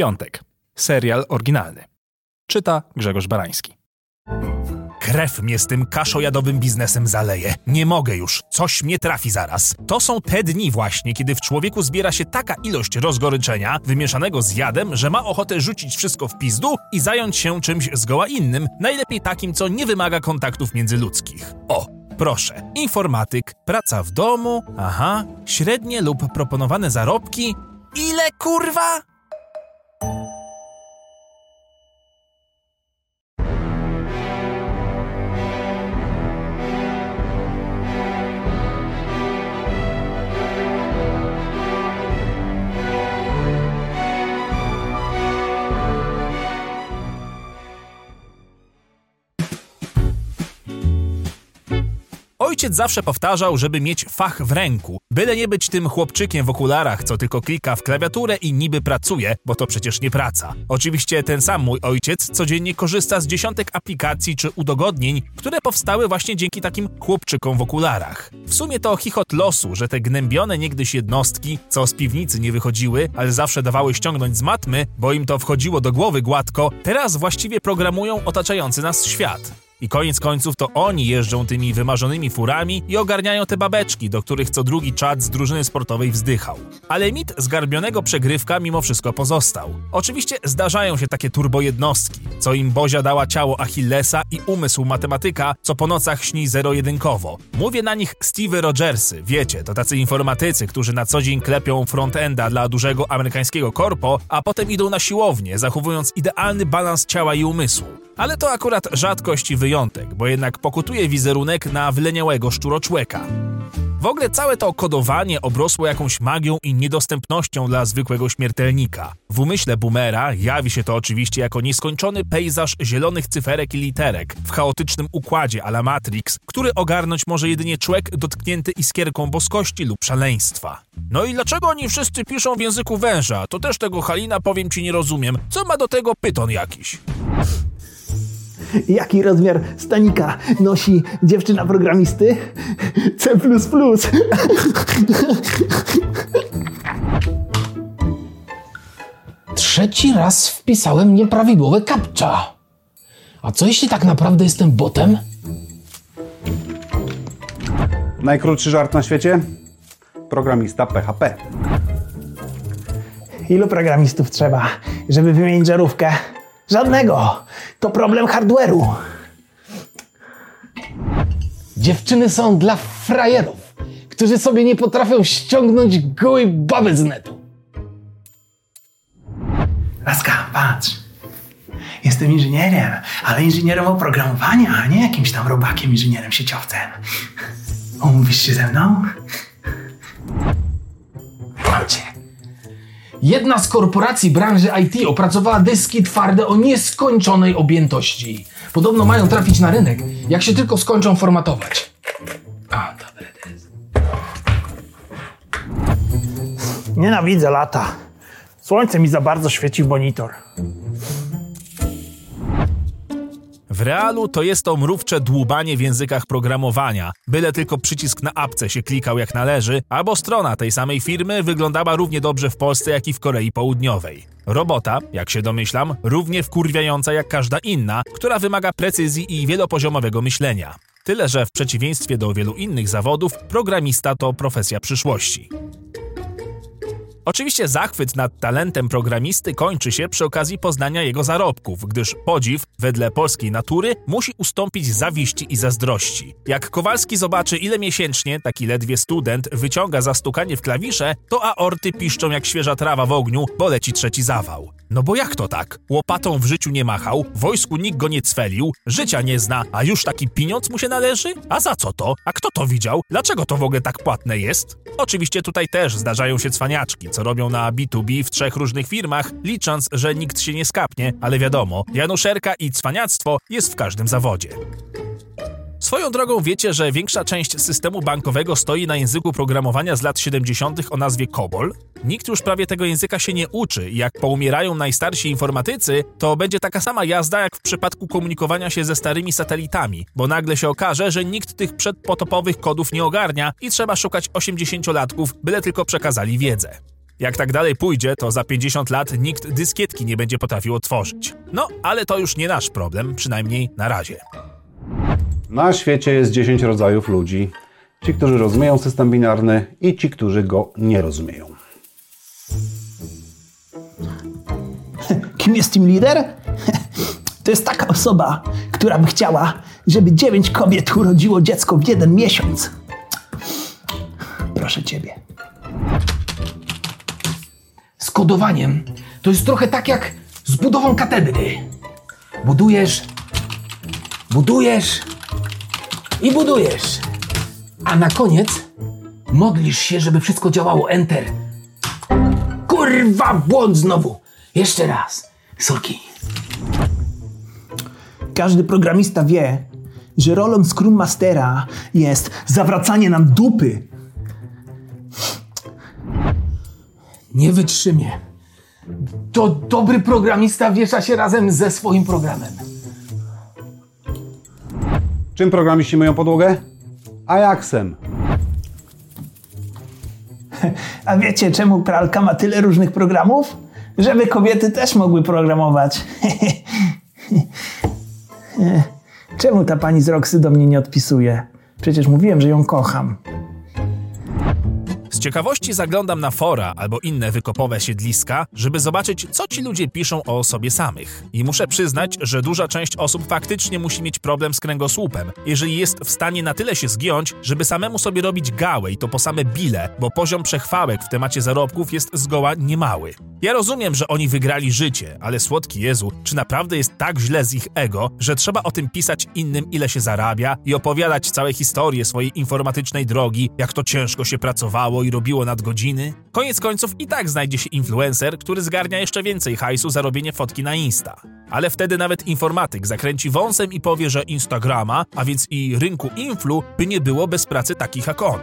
Piątek. Serial oryginalny. Czyta Grzegorz Barański. Krew mnie z tym kaszojadowym biznesem zaleje. Nie mogę już, coś mnie trafi zaraz. To są te dni właśnie, kiedy w człowieku zbiera się taka ilość rozgoryczenia, wymieszanego z jadem, że ma ochotę rzucić wszystko w pizdu i zająć się czymś zgoła innym, najlepiej takim, co nie wymaga kontaktów międzyludzkich. O, proszę, informatyk, praca w domu, aha, średnie lub proponowane zarobki. Ile kurwa? Ojciec zawsze powtarzał, żeby mieć fach w ręku, byle nie być tym chłopczykiem w okularach, co tylko klika w klawiaturę i niby pracuje, bo to przecież nie praca. Oczywiście ten sam mój ojciec codziennie korzysta z dziesiątek aplikacji czy udogodnień, które powstały właśnie dzięki takim chłopczykom w okularach. W sumie to chichot losu, że te gnębione niegdyś jednostki, co z piwnicy nie wychodziły, ale zawsze dawały ściągnąć z matmy, bo im to wchodziło do głowy gładko, teraz właściwie programują otaczający nas świat. I koniec końców to oni jeżdżą tymi wymarzonymi furami i ogarniają te babeczki, do których co drugi czad z drużyny sportowej wzdychał. Ale mit zgarbionego przegrywka mimo wszystko pozostał. Oczywiście zdarzają się takie turbojednostki, co im Bozia dała ciało Achillesa i umysł matematyka, co po nocach śni zero-jedynkowo. Mówię na nich Steve Rogersy, wiecie, to tacy informatycy, którzy na co dzień klepią frontenda dla dużego amerykańskiego korpo, a potem idą na siłownię, zachowując idealny balans ciała i umysłu. Ale to akurat rzadkość i wyjątek, bo jednak pokutuje wizerunek na wyleniałego szczuroczłeka. W ogóle całe to kodowanie obrosło jakąś magią i niedostępnością dla zwykłego śmiertelnika. W umyśle boomera jawi się to oczywiście jako nieskończony pejzaż zielonych cyferek i literek w chaotycznym układzie a la Matrix, który ogarnąć może jedynie człowiek dotknięty iskierką boskości lub szaleństwa. No i dlaczego oni wszyscy piszą w języku węża? To też tego Halina powiem ci nie rozumiem. Co ma do tego pyton jakiś? Jaki rozmiar stanika nosi dziewczyna programisty? C. Trzeci raz wpisałem nieprawidłowe captcha. A co jeśli tak naprawdę jestem botem? Najkrótszy żart na świecie? Programista PHP. Ilu programistów trzeba, żeby wymienić żarówkę? Żadnego. To problem hardware'u. Dziewczyny są dla frajerów, którzy sobie nie potrafią ściągnąć gołej baby z netu. Laska, patrz. Jestem inżynierem, ale inżynierem oprogramowania, a nie jakimś tam robakiem inżynierem sieciowcem. Umówisz się ze mną? Mam cię. Jedna z korporacji branży IT opracowała dyski twarde o nieskończonej objętości. Podobno mają trafić na rynek, jak się tylko skończą formatować. A, dobre to. Nienawidzę lata. Słońce mi za bardzo świeci w monitor. W realu to jest to mrówcze dłubanie w językach programowania, byle tylko przycisk na apce się klikał jak należy, albo strona tej samej firmy wyglądała równie dobrze w Polsce, jak i w Korei Południowej. Robota, jak się domyślam, równie wkurwiająca jak każda inna, która wymaga precyzji i wielopoziomowego myślenia. Tyle, że w przeciwieństwie do wielu innych zawodów, programista to profesja przyszłości. Oczywiście zachwyt nad talentem programisty kończy się przy okazji poznania jego zarobków, gdyż podziw, wedle polskiej natury, musi ustąpić zawiści i zazdrości. Jak Kowalski zobaczy, ile miesięcznie taki ledwie student wyciąga za stukanie w klawisze, to aorty piszczą jak świeża trawa w ogniu, bo leci trzeci zawał. No bo jak to tak? Łopatą w życiu nie machał, wojsku nikt go nie cwelił, życia nie zna, a już taki pieniądz mu się należy? A za co to? A kto to widział? Dlaczego to w ogóle tak płatne jest? Oczywiście tutaj też zdarzają się cwaniaczki, co robią na B2B w trzech różnych firmach, licząc, że nikt się nie skapnie, ale wiadomo, januszerka i cwaniactwo jest w każdym zawodzie. Swoją drogą wiecie, że większa część systemu bankowego stoi na języku programowania z lat 70. o nazwie COBOL? Nikt już prawie tego języka się nie uczy i jak poumierają najstarsi informatycy, to będzie taka sama jazda jak w przypadku komunikowania się ze starymi satelitami, bo nagle się okaże, że nikt tych przedpotopowych kodów nie ogarnia i trzeba szukać 80-latków, byle tylko przekazali wiedzę. Jak tak dalej pójdzie, to za 50 lat nikt dyskietki nie będzie potrafił otworzyć. No, ale to już nie nasz problem, przynajmniej na razie. Na świecie jest 10 rodzajów ludzi. Ci, którzy rozumieją system binarny i ci, którzy go nie rozumieją. Kim jest team leader? To jest taka osoba, która by chciała, żeby dziewięć kobiet urodziło dziecko w jeden miesiąc. Proszę ciebie. Kodowaniem to jest trochę tak jak z budową katedry. Budujesz, budujesz i budujesz. A na koniec modlisz się, żeby wszystko działało. Enter. Kurwa, błąd znowu. Jeszcze raz. Sorki. Każdy programista wie, że rolą Scrum Mastera jest zawracanie nam dupy. Nie wytrzymie. To dobry programista wiesza się razem ze swoim programem. Czym programiści myją podłogę? Ajaxem. A wiecie, czemu pralka ma tyle różnych programów? Żeby kobiety też mogły programować. czemu ta pani z Roxy do mnie nie odpisuje? Przecież mówiłem, że ją kocham. Z ciekawości zaglądam na fora albo inne wykopowe siedliska, żeby zobaczyć, co ci ludzie piszą o sobie samych. I muszę przyznać, że duża część osób faktycznie musi mieć problem z kręgosłupem, jeżeli jest w stanie na tyle się zgiąć, żeby samemu sobie robić gałę i to po same bile, bo poziom przechwałek w temacie zarobków jest zgoła niemały. Ja rozumiem, że oni wygrali życie, ale słodki Jezu, czy naprawdę jest tak źle z ich ego, że trzeba o tym pisać innym, ile się zarabia i opowiadać całe historie swojej informatycznej drogi, jak to ciężko się pracowało i robiło nadgodziny? Koniec końców i tak znajdzie się influencer, który zgarnia jeszcze więcej hajsu za robienie fotki na Insta. Ale wtedy nawet informatyk zakręci wąsem i powie, że Instagrama, a więc i rynku influ, by nie było bez pracy takich jak on.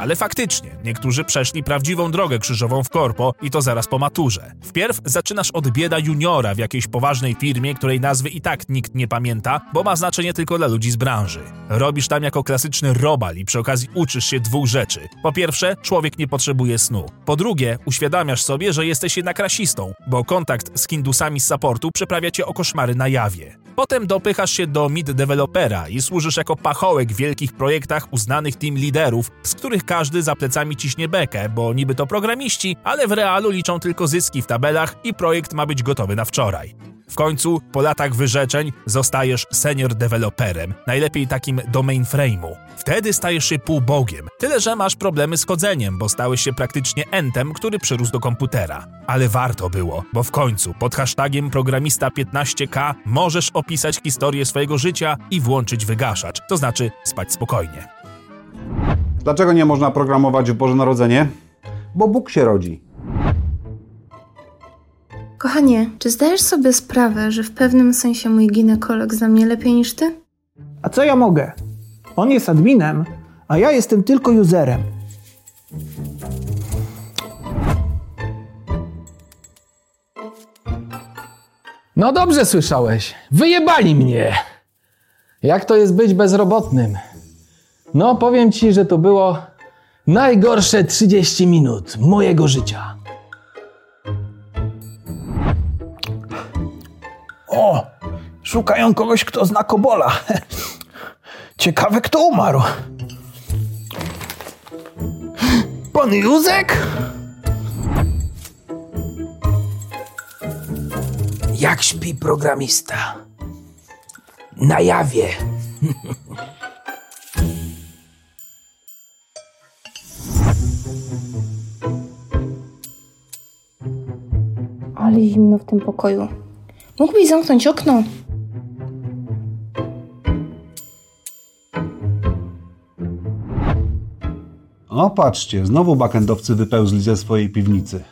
Ale faktycznie, niektórzy przeszli prawdziwą drogę krzyżową w korpo i to zaraz po maturze. Wpierw zaczynasz od bieda juniora w jakiejś poważnej firmie, której nazwy i tak nikt nie pamięta, bo ma znaczenie tylko dla ludzi z branży. Robisz tam jako klasyczny robal i przy okazji uczysz się dwóch rzeczy. Po pierwsze, człowiek nie potrzebuje snu. Po drugie, uświadamiasz sobie, że jesteś jednak rasistą, bo kontakt z hindusami z supportu przeprawia cię o koszmary na jawie. Potem dopychasz się do mid dewelopera i służysz jako pachołek w wielkich projektach uznanych team liderów, z których każdy za plecami ciśnie bekę, bo niby to programiści, ale w realu liczą tylko zyski w tabelach i projekt ma być gotowy na wczoraj. W końcu, po latach wyrzeczeń, zostajesz senior deweloperem, najlepiej takim do mainframe'u. Wtedy stajesz się półbogiem, tyle że masz problemy z kodzeniem, bo stałeś się praktycznie entem, który przyrósł do komputera. Ale warto było, bo w końcu pod hashtagiem programista15k możesz opisać historię swojego życia i włączyć wygaszacz, to znaczy spać spokojnie. Dlaczego nie można programować w Boże Narodzenie? Bo Bóg się rodzi. Kochanie, czy zdajesz sobie sprawę, że w pewnym sensie mój ginekolog zna mnie lepiej niż ty? A co ja mogę? On jest adminem, a ja jestem tylko userem. No dobrze słyszałeś. Wyjebali mnie. Jak to jest być bezrobotnym? No, powiem ci, że to było najgorsze 30 minut mojego życia. O, szukają kogoś, kto zna Kobola. Ciekawe, kto umarł. Pan Józek? Jak śpi programista? Na jawie. Ale zimno w tym pokoju. Mógłbyś zamknąć okno? O, patrzcie, znowu backendowcy wypełzli ze swojej piwnicy.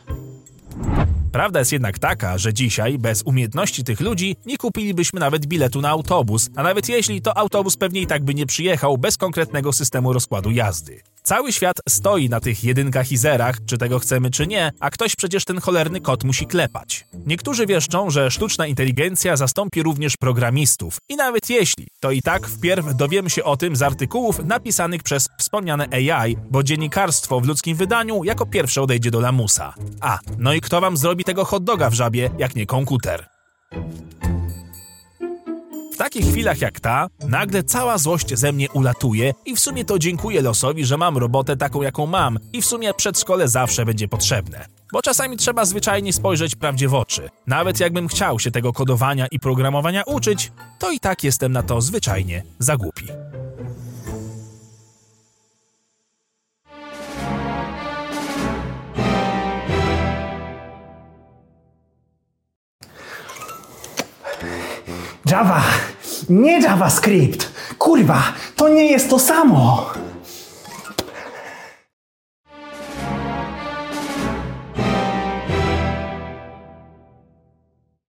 Prawda jest jednak taka, że dzisiaj bez umiejętności tych ludzi nie kupilibyśmy nawet biletu na autobus, a nawet jeśli to autobus pewnie i tak by nie przyjechał bez konkretnego systemu rozkładu jazdy. Cały świat stoi na tych jedynkach i zerach, czy tego chcemy, czy nie, a ktoś przecież ten cholerny kot musi klepać. Niektórzy wieszczą, że sztuczna inteligencja zastąpi również programistów. I nawet jeśli, to i tak wpierw dowiemy się o tym z artykułów napisanych przez wspomniane AI, bo dziennikarstwo w ludzkim wydaniu jako pierwsze odejdzie do lamusa. A, no i kto wam zrobi tego hot doga w żabie, jak nie komputer? Takich chwilach jak ta, nagle cała złość ze mnie ulatuje i w sumie to dziękuję losowi, że mam robotę taką, jaką mam i w sumie przedszkole zawsze będzie potrzebne. Bo czasami trzeba zwyczajnie spojrzeć prawdzie w oczy. Nawet jakbym chciał się tego kodowania i programowania uczyć, to i tak jestem na to zwyczajnie za głupi. Java, nie JavaScript. Kurwa, to nie jest to samo.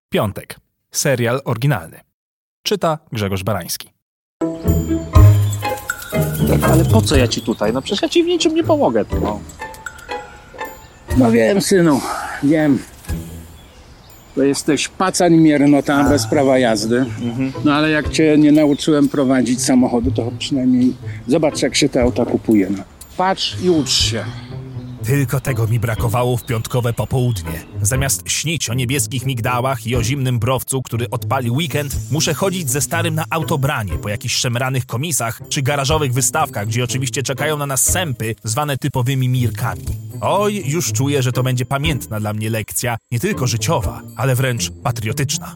Piątek. Serial oryginalny. Czyta Grzegorz Barański. Ale po co ja ci tutaj? No przecież ja ci w niczym nie pomogę. No, no wiem, synu, wiem. To jesteś pacań miernota bez prawa jazdy. No ale jak cię nie nauczyłem prowadzić samochodu, to przynajmniej zobacz, jak się te auta kupuje. No. Patrz i ucz się. Tylko tego mi brakowało w piątkowe popołudnie. Zamiast śnić o niebieskich migdałach i o zimnym browcu, który odpali weekend, muszę chodzić ze starym na autobranie po jakichś szemranych komisach czy garażowych wystawkach, gdzie oczywiście czekają na nas sępy zwane typowymi mirkami. Oj, już czuję, że to będzie pamiętna dla mnie lekcja, nie tylko życiowa, ale wręcz patriotyczna.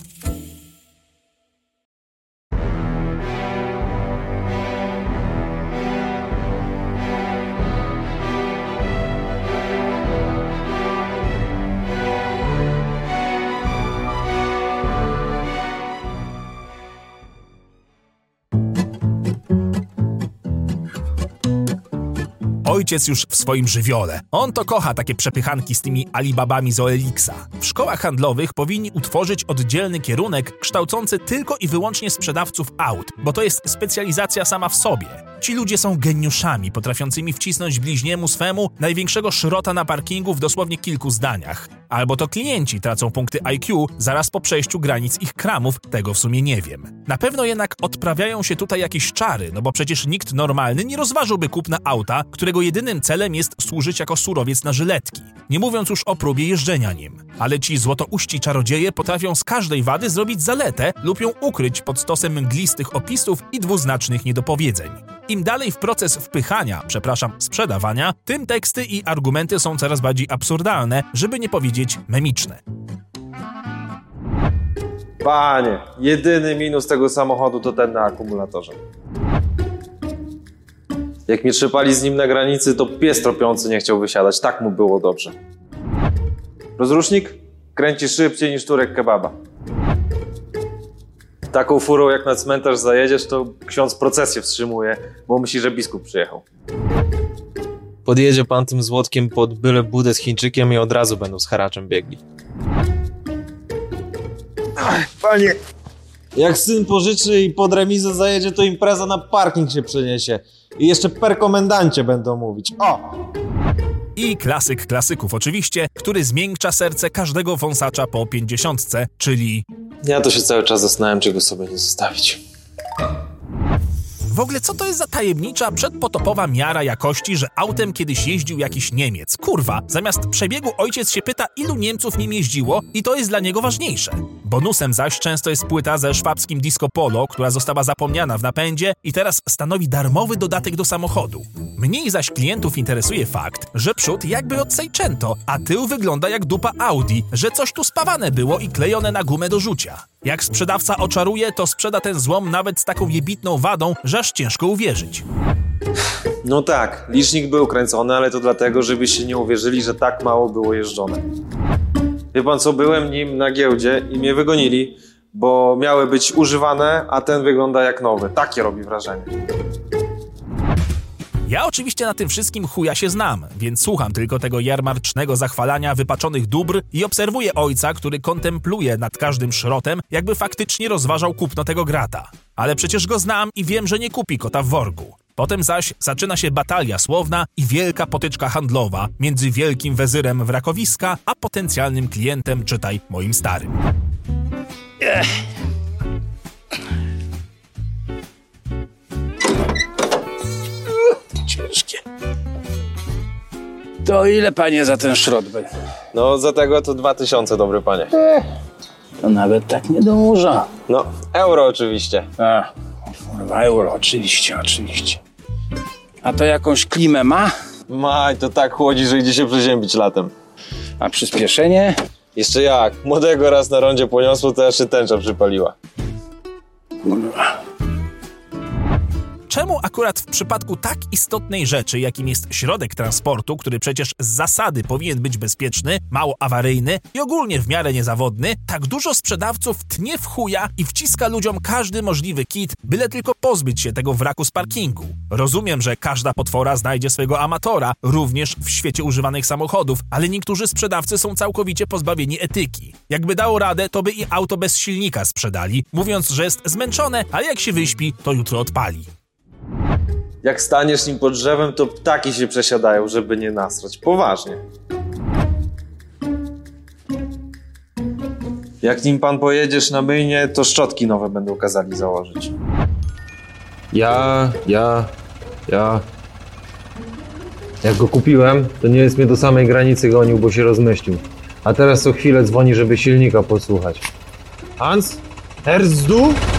Ojciec już w swoim żywiole. On to kocha takie przepychanki z tymi Alibabami z OLX-a. W szkołach handlowych powinni utworzyć oddzielny kierunek kształcący tylko i wyłącznie sprzedawców aut, bo to jest specjalizacja sama w sobie. Ci ludzie są geniuszami, potrafiącymi wcisnąć bliźniemu swemu największego szrota na parkingu w dosłownie kilku zdaniach. Albo to klienci tracą punkty IQ zaraz po przejściu granic ich kramów, tego w sumie nie wiem. Na pewno jednak odprawiają się tutaj jakieś czary, no bo przecież nikt normalny nie rozważyłby kupna auta, którego jedynym celem jest służyć jako surowiec na żyletki. Nie mówiąc już o próbie jeżdżenia nim. Ale ci złotouści czarodzieje potrafią z każdej wady zrobić zaletę lub ją ukryć pod stosem mglistych opisów i dwuznacznych niedopowiedzeń. Im dalej w proces wpychania, przepraszam, sprzedawania, tym teksty i argumenty są coraz bardziej absurdalne, żeby nie powiedzieć memiczne. Panie, jedyny minus tego samochodu to ten na akumulatorze. Jak mnie trzepali z nim na granicy, to pies tropiący nie chciał wysiadać. Tak mu było dobrze. Rozrusznik kręci szybciej niż turek kebaba. Taką furą jak na cmentarz zajedziesz, to ksiądz procesję wstrzymuje, bo myśli, że biskup przyjechał. Podjedzie pan tym złotkiem pod byle budę z Chińczykiem i od razu będą z haraczem biegli. Panie! Jak syn pożyczy i pod remizę zajedzie, to impreza na parking się przeniesie. I jeszcze per komendancie będą mówić. O! I klasyk klasyków oczywiście, który zmiękcza serce każdego wąsacza po pięćdziesiątce, czyli Ja to się cały czas zastanawiam, czego sobie nie zostawić. W ogóle co to jest za tajemnicza, przedpotopowa miara jakości, że autem kiedyś jeździł jakiś Niemiec? Kurwa, zamiast przebiegu ojciec się pyta, ilu Niemców nim jeździło i to jest dla niego ważniejsze. Bonusem zaś często jest płyta ze szwabskim disco polo, która została zapomniana w napędzie i teraz stanowi darmowy dodatek do samochodu. Mniej zaś klientów interesuje fakt, że przód jakby od a tył wygląda jak dupa Audi, że coś tu spawane było i klejone na gumę do rzucia. Jak sprzedawca oczaruje, to sprzeda ten złom nawet z taką jebitną wadą, że aż ciężko uwierzyć. No tak, licznik był kręcony, ale to dlatego, żebyście nie uwierzyli, że tak mało było jeżdżone. Wie pan co, byłem nim na giełdzie i mnie wygonili, bo miały być używane, a ten wygląda jak nowy. Takie robi wrażenie. Ja oczywiście na tym wszystkim chuja się znam, więc słucham tylko tego jarmarcznego zachwalania wypaczonych dóbr i obserwuję ojca, który kontempluje nad każdym szrotem, jakby faktycznie rozważał kupno tego grata. Ale przecież go znam i wiem, że nie kupi kota w worku. Potem zaś zaczyna się batalia słowna i wielka potyczka handlowa między wielkim wezyrem wrakowiska a potencjalnym klientem, czytaj moim starym. Ciężkie. To ile panie za ten szrot będzie? No za tego to 2000, dobry panie. To nawet tak nie dużo. No, euro oczywiście. A, kurwa, euro, oczywiście, oczywiście. A to jakąś klimę ma? Maj, to tak chłodzi, że idzie się przeziębić latem. A przyspieszenie? Jeszcze jak, młodego raz na rondzie poniosło, to aż się tęcza przypaliła. Kurwa. Czemu akurat w przypadku tak istotnej rzeczy, jakim jest środek transportu, który przecież z zasady powinien być bezpieczny, mało awaryjny i ogólnie w miarę niezawodny, tak dużo sprzedawców tnie w chuja i wciska ludziom każdy możliwy kit, byle tylko pozbyć się tego wraku z parkingu? Rozumiem, że każda potwora znajdzie swojego amatora, również w świecie używanych samochodów, ale niektórzy sprzedawcy są całkowicie pozbawieni etyki. Jakby dało radę, to by i auto bez silnika sprzedali, mówiąc, że jest zmęczone, ale jak się wyśpi, to jutro odpali. Jak staniesz nim pod drzewem, to ptaki się przesiadają, żeby nie nasrać. Poważnie. Jak nim pan pojedziesz na myjnie, to szczotki nowe będą kazali założyć. Ja, ja, ja. Jak go kupiłem, to nie jest mnie do samej granicy gonił, bo się rozmyślił. A teraz co chwilę dzwoni, żeby silnika posłuchać. Hans? Herzdu? I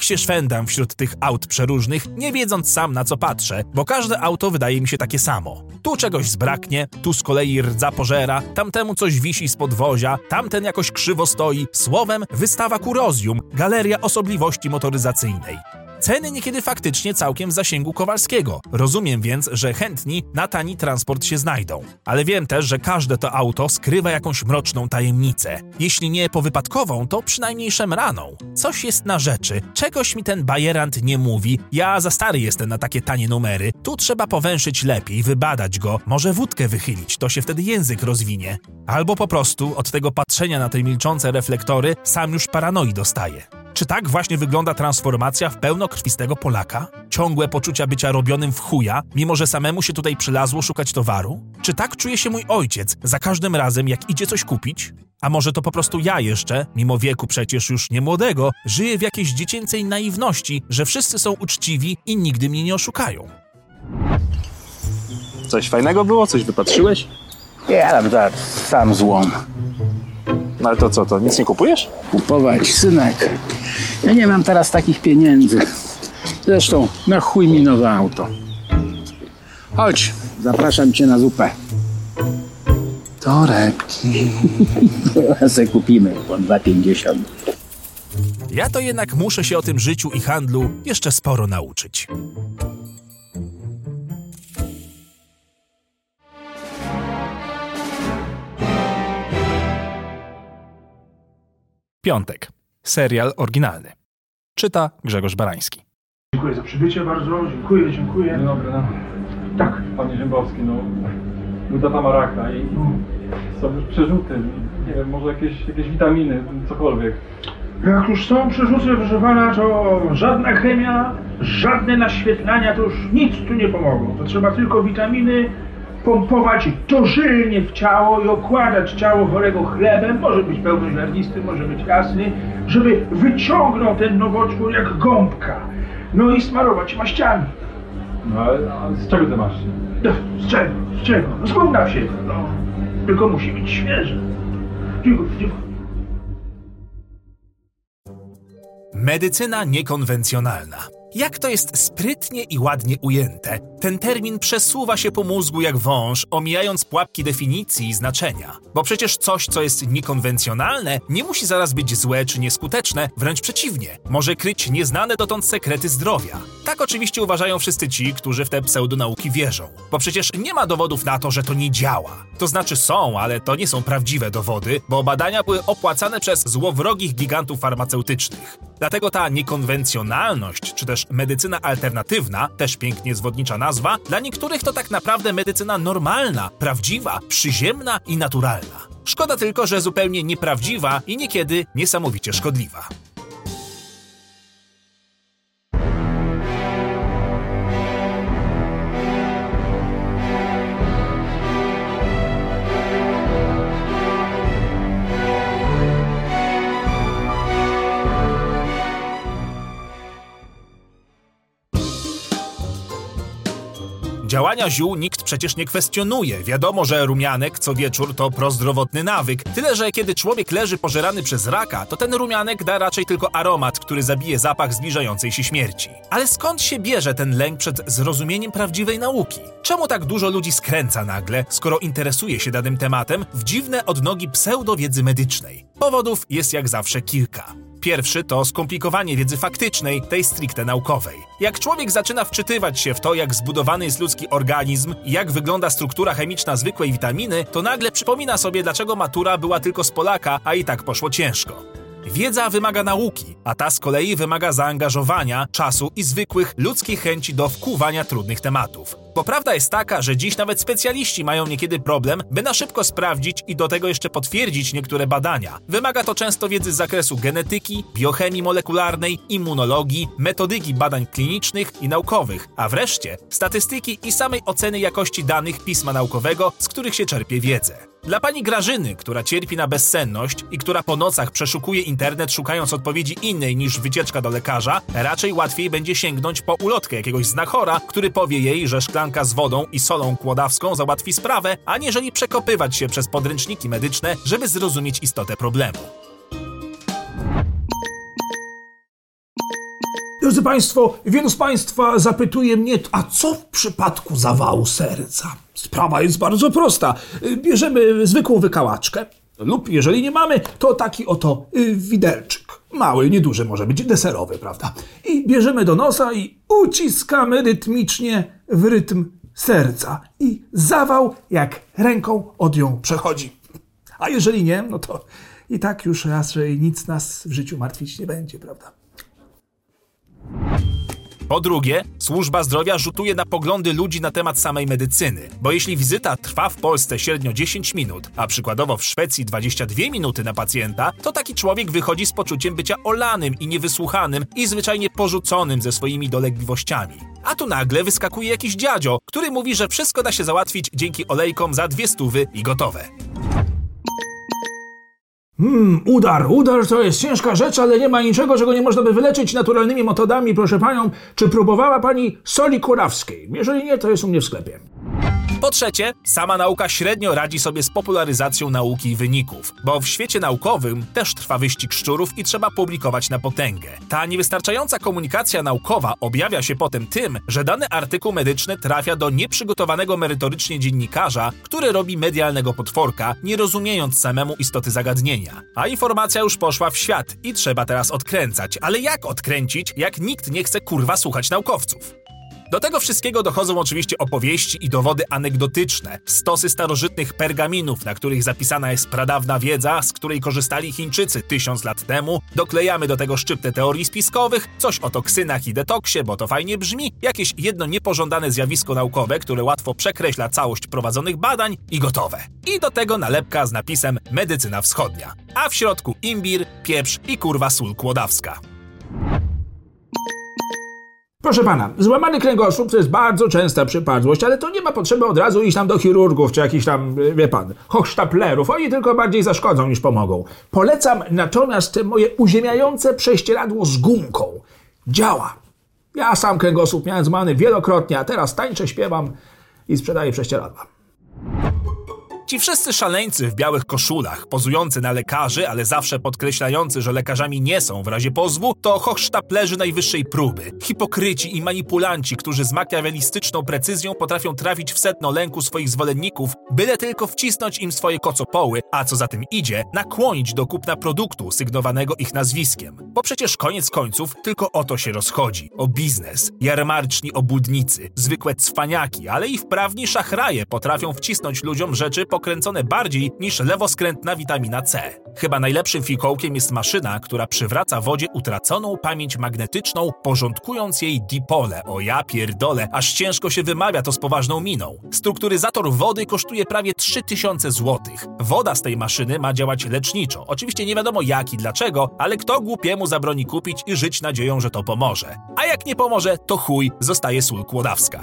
tak się szwendam wśród tych aut przeróżnych, nie wiedząc sam na co patrzę, bo każde auto wydaje mi się takie samo. Tu czegoś zbraknie, tu z kolei rdza pożera, tamtemu coś wisi z podwozia, tamten jakoś krzywo stoi, słowem wystawa kurozjum, galeria osobliwości motoryzacyjnej. Ceny niekiedy faktycznie całkiem w zasięgu Kowalskiego. Rozumiem więc, że chętni na tani transport się znajdą. Ale wiem też, że każde to auto skrywa jakąś mroczną tajemnicę. Jeśli nie powypadkową, to przynajmniej szemraną. Coś jest na rzeczy, czegoś mi ten bajerant nie mówi. Ja za stary jestem na takie tanie numery. Tu trzeba powęszyć lepiej, wybadać go, może wódkę wychylić, to się wtedy język rozwinie. Albo po prostu od tego patrzenia na te milczące reflektory sam już paranoi dostaje. Czy tak właśnie wygląda transformacja w pełnokrwistego Polaka? Ciągłe poczucia bycia robionym w chuja, mimo że samemu się tutaj przylazło szukać towaru? Czy tak czuje się mój ojciec za każdym razem, jak idzie coś kupić? A może to po prostu ja jeszcze, mimo wieku przecież już nie młodego, żyję w jakiejś dziecięcej naiwności, że wszyscy są uczciwi i nigdy mnie nie oszukają? Coś fajnego było? Coś wypatrzyłeś? Ja tam tak, sam złom. No ale to co, to nic nie kupujesz? Kupować, synek. Ja nie mam teraz takich pieniędzy. Zresztą, na chuj mi nowe auto. Chodź, zapraszam cię na zupę. Torebki. Se kupimy po 2,50. Ja to jednak muszę się o tym życiu i handlu jeszcze sporo nauczyć. Piątek. Serial oryginalny. Czyta Grzegorz Barański. Dziękuję za przybycie bardzo, dziękuję, dziękuję. Dzień dobry, no. Tak, Panie Ziembowski, no. Buda tamaraka i są już przerzuty. Nie wiem, może jakieś, jakieś witaminy, cokolwiek. jak już są przerzuty, proszę pana, to żadna chemia, żadne naświetlania, to już nic tu nie pomogło. To trzeba tylko witaminy pompować dożylnie w ciało i okładać ciało chorego chlebem, może być pełnoziarnisty, może być jasny, żeby wyciągnął ten nowotwór jak gąbka. No i smarować maściami. No ale a z czego ty masz? No, z czego? Z czego? No z gówna się, no. Tylko musi być świeże. Dziękuję, dziękuję. Medycyna niekonwencjonalna. Jak to jest sprytnie i ładnie ujęte. Ten termin przesuwa się po mózgu jak wąż, omijając pułapki definicji i znaczenia. Bo przecież coś, co jest niekonwencjonalne, nie musi zaraz być złe czy nieskuteczne, wręcz przeciwnie. Może kryć nieznane dotąd sekrety zdrowia. Tak oczywiście uważają wszyscy ci, którzy w te pseudonauki wierzą. Bo przecież nie ma dowodów na to, że to nie działa. To znaczy są, ale to nie są prawdziwe dowody, bo badania były opłacane przez złowrogich gigantów farmaceutycznych. Dlatego ta niekonwencjonalność, czy też medycyna alternatywna, też pięknie zwodnicza nazwa, dla niektórych to tak naprawdę medycyna normalna, prawdziwa, przyziemna i naturalna. Szkoda tylko, że zupełnie nieprawdziwa i niekiedy niesamowicie szkodliwa. Działania ziół nikt przecież nie kwestionuje. Wiadomo, że rumianek co wieczór to prozdrowotny nawyk. Tyle, że kiedy człowiek leży pożerany przez raka, to ten rumianek da raczej tylko aromat, który zabije zapach zbliżającej się śmierci. Ale skąd się bierze ten lęk przed zrozumieniem prawdziwej nauki? Czemu tak dużo ludzi skręca nagle, skoro interesuje się danym tematem, w dziwne odnogi pseudowiedzy medycznej? Powodów jest jak zawsze kilka. Pierwszy to skomplikowanie wiedzy faktycznej, tej stricte naukowej. Jak człowiek zaczyna wczytywać się w to, jak zbudowany jest ludzki organizm i jak wygląda struktura chemiczna zwykłej witaminy, to nagle przypomina sobie, dlaczego matura była tylko z Polaka, a i tak poszło ciężko. Wiedza wymaga nauki, a ta z kolei wymaga zaangażowania, czasu i zwykłych ludzkich chęci do wkuwania trudnych tematów. Bo prawda jest taka, że dziś nawet specjaliści mają niekiedy problem, by na szybko sprawdzić i do tego jeszcze potwierdzić niektóre badania. Wymaga to często wiedzy z zakresu genetyki, biochemii molekularnej, immunologii, metodyki badań klinicznych i naukowych, a wreszcie statystyki i samej oceny jakości danych pisma naukowego, z których się czerpie wiedzę. Dla pani Grażyny, która cierpi na bezsenność i która po nocach przeszukuje internet szukając odpowiedzi innej niż wycieczka do lekarza, raczej łatwiej będzie sięgnąć po ulotkę jakiegoś znachora, który powie jej, że szklanka z wodą i solą kłodawską załatwi sprawę, aniżeli przekopywać się przez podręczniki medyczne, żeby zrozumieć istotę problemu. Drodzy Państwo, wielu z Państwa zapytuje mnie, a co w przypadku zawału serca? Sprawa jest bardzo prosta. Bierzemy zwykłą wykałaczkę lub jeżeli nie mamy, to taki oto y, widelczyk. Mały, nieduży, może być deserowy, prawda? I bierzemy do nosa i uciskamy rytmicznie w rytm serca. I zawał jak ręką od ją przechodzi. A jeżeli nie, no to i tak już raczej nic nas w życiu martwić nie będzie, prawda? Po drugie, służba zdrowia rzutuje na poglądy ludzi na temat samej medycyny, bo jeśli wizyta trwa w Polsce średnio 10 minut, a przykładowo w Szwecji 22 minuty na pacjenta, to taki człowiek wychodzi z poczuciem bycia olanym i niewysłuchanym i zwyczajnie porzuconym ze swoimi dolegliwościami. A tu nagle wyskakuje jakiś dziadzio, który mówi, że wszystko da się załatwić dzięki olejkom za dwie stówy i gotowe. Hmm, udar. Udar to jest ciężka rzecz, ale nie ma niczego, czego nie można by wyleczyć naturalnymi metodami. Proszę panią, czy próbowała pani soli kurawskiej? Jeżeli nie, to jest u mnie w sklepie. Po trzecie, sama nauka średnio radzi sobie z popularyzacją nauki i wyników, bo w świecie naukowym też trwa wyścig szczurów i trzeba publikować na potęgę. Ta niewystarczająca komunikacja naukowa objawia się potem tym, że dany artykuł medyczny trafia do nieprzygotowanego merytorycznie dziennikarza, który robi medialnego potworka, nie rozumiejąc samemu istoty zagadnienia. A informacja już poszła w świat i trzeba teraz odkręcać. Ale jak odkręcić, jak nikt nie chce kurwa słuchać naukowców? Do tego wszystkiego dochodzą oczywiście opowieści i dowody anegdotyczne, stosy starożytnych pergaminów, na których zapisana jest pradawna wiedza, z której korzystali Chińczycy tysiąc lat temu. Doklejamy do tego szczyptę teorii spiskowych, coś o toksynach i detoksie, bo to fajnie brzmi, jakieś jedno niepożądane zjawisko naukowe, które łatwo przekreśla całość prowadzonych badań i gotowe. I do tego nalepka z napisem Medycyna Wschodnia. A w środku imbir, pieprz i kurwa sól kłodawska. Proszę pana, złamany kręgosłup to jest bardzo częsta przypadłość, ale to nie ma potrzeby od razu iść tam do chirurgów czy jakichś tam, wie pan, hochsztaplerów. Oni tylko bardziej zaszkodzą niż pomogą. Polecam natomiast moje uziemiające prześcieradło z gumką. Działa. Ja sam kręgosłup miałem zmany wielokrotnie, a teraz tańczę, śpiewam i sprzedaję prześcieradła. Ci wszyscy szaleńcy w białych koszulach, pozujący na lekarzy, ale zawsze podkreślający, że lekarzami nie są w razie pozwu, to hochsztaplerzy najwyższej próby. Hipokryci i manipulanci, którzy z makiawelistyczną precyzją potrafią trafić w sedno lęku swoich zwolenników, byle tylko wcisnąć im swoje kocopoły, a co za tym idzie, nakłonić do kupna produktu sygnowanego ich nazwiskiem. Bo przecież koniec końców tylko o to się rozchodzi. O biznes, jarmarczni obłudnicy, zwykłe cwaniaki, ale i wprawni szachraje potrafią wcisnąć ludziom rzeczy pokręcone bardziej niż lewoskrętna witamina C. Chyba najlepszym fikołkiem jest maszyna, która przywraca wodzie utraconą pamięć magnetyczną, porządkując jej dipole. O ja pierdolę, aż ciężko się wymawia to z poważną miną. Strukturyzator wody kosztuje prawie 3000 zł. Woda z tej maszyny ma działać leczniczo. Oczywiście nie wiadomo jak i dlaczego, ale kto głupiemu zabroni kupić i żyć nadzieją, że to pomoże. A jak nie pomoże, to chuj, zostaje sól kłodawska.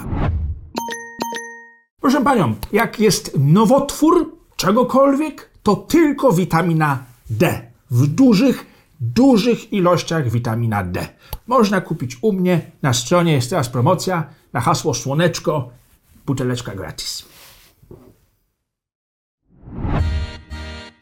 Proszę panią, jak jest nowotwór czegokolwiek, to tylko witamina D. W dużych, dużych ilościach witamina D. Można kupić u mnie na stronie, jest teraz promocja na hasło słoneczko buteleczka gratis.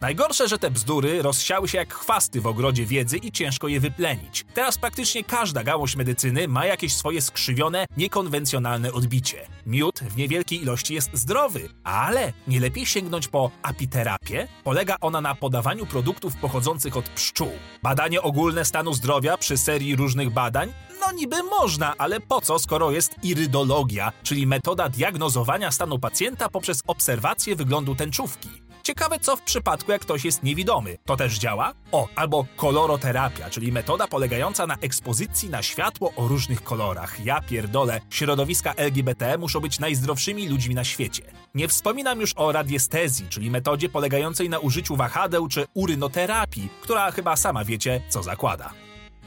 Najgorsze, że te bzdury rozsiały się jak chwasty w ogrodzie wiedzy i ciężko je wyplenić. Teraz praktycznie każda gałąź medycyny ma jakieś swoje skrzywione, niekonwencjonalne odbicie. Miód w niewielkiej ilości jest zdrowy, ale nie lepiej sięgnąć po apiterapię? Polega ona na podawaniu produktów pochodzących od pszczół. Badanie ogólne stanu zdrowia przy serii różnych badań? No niby można, ale po co, skoro jest irydologia, czyli metoda diagnozowania stanu pacjenta poprzez obserwację wyglądu tęczówki. Ciekawe co w przypadku, jak ktoś jest niewidomy. To też działa? O, albo koloroterapia, czyli metoda polegająca na ekspozycji na światło o różnych kolorach. Ja pierdolę, środowiska LGBT muszą być najzdrowszymi ludźmi na świecie. Nie wspominam już o radiestezji, czyli metodzie polegającej na użyciu wahadeł czy urynoterapii, która chyba sama wiecie, co zakłada.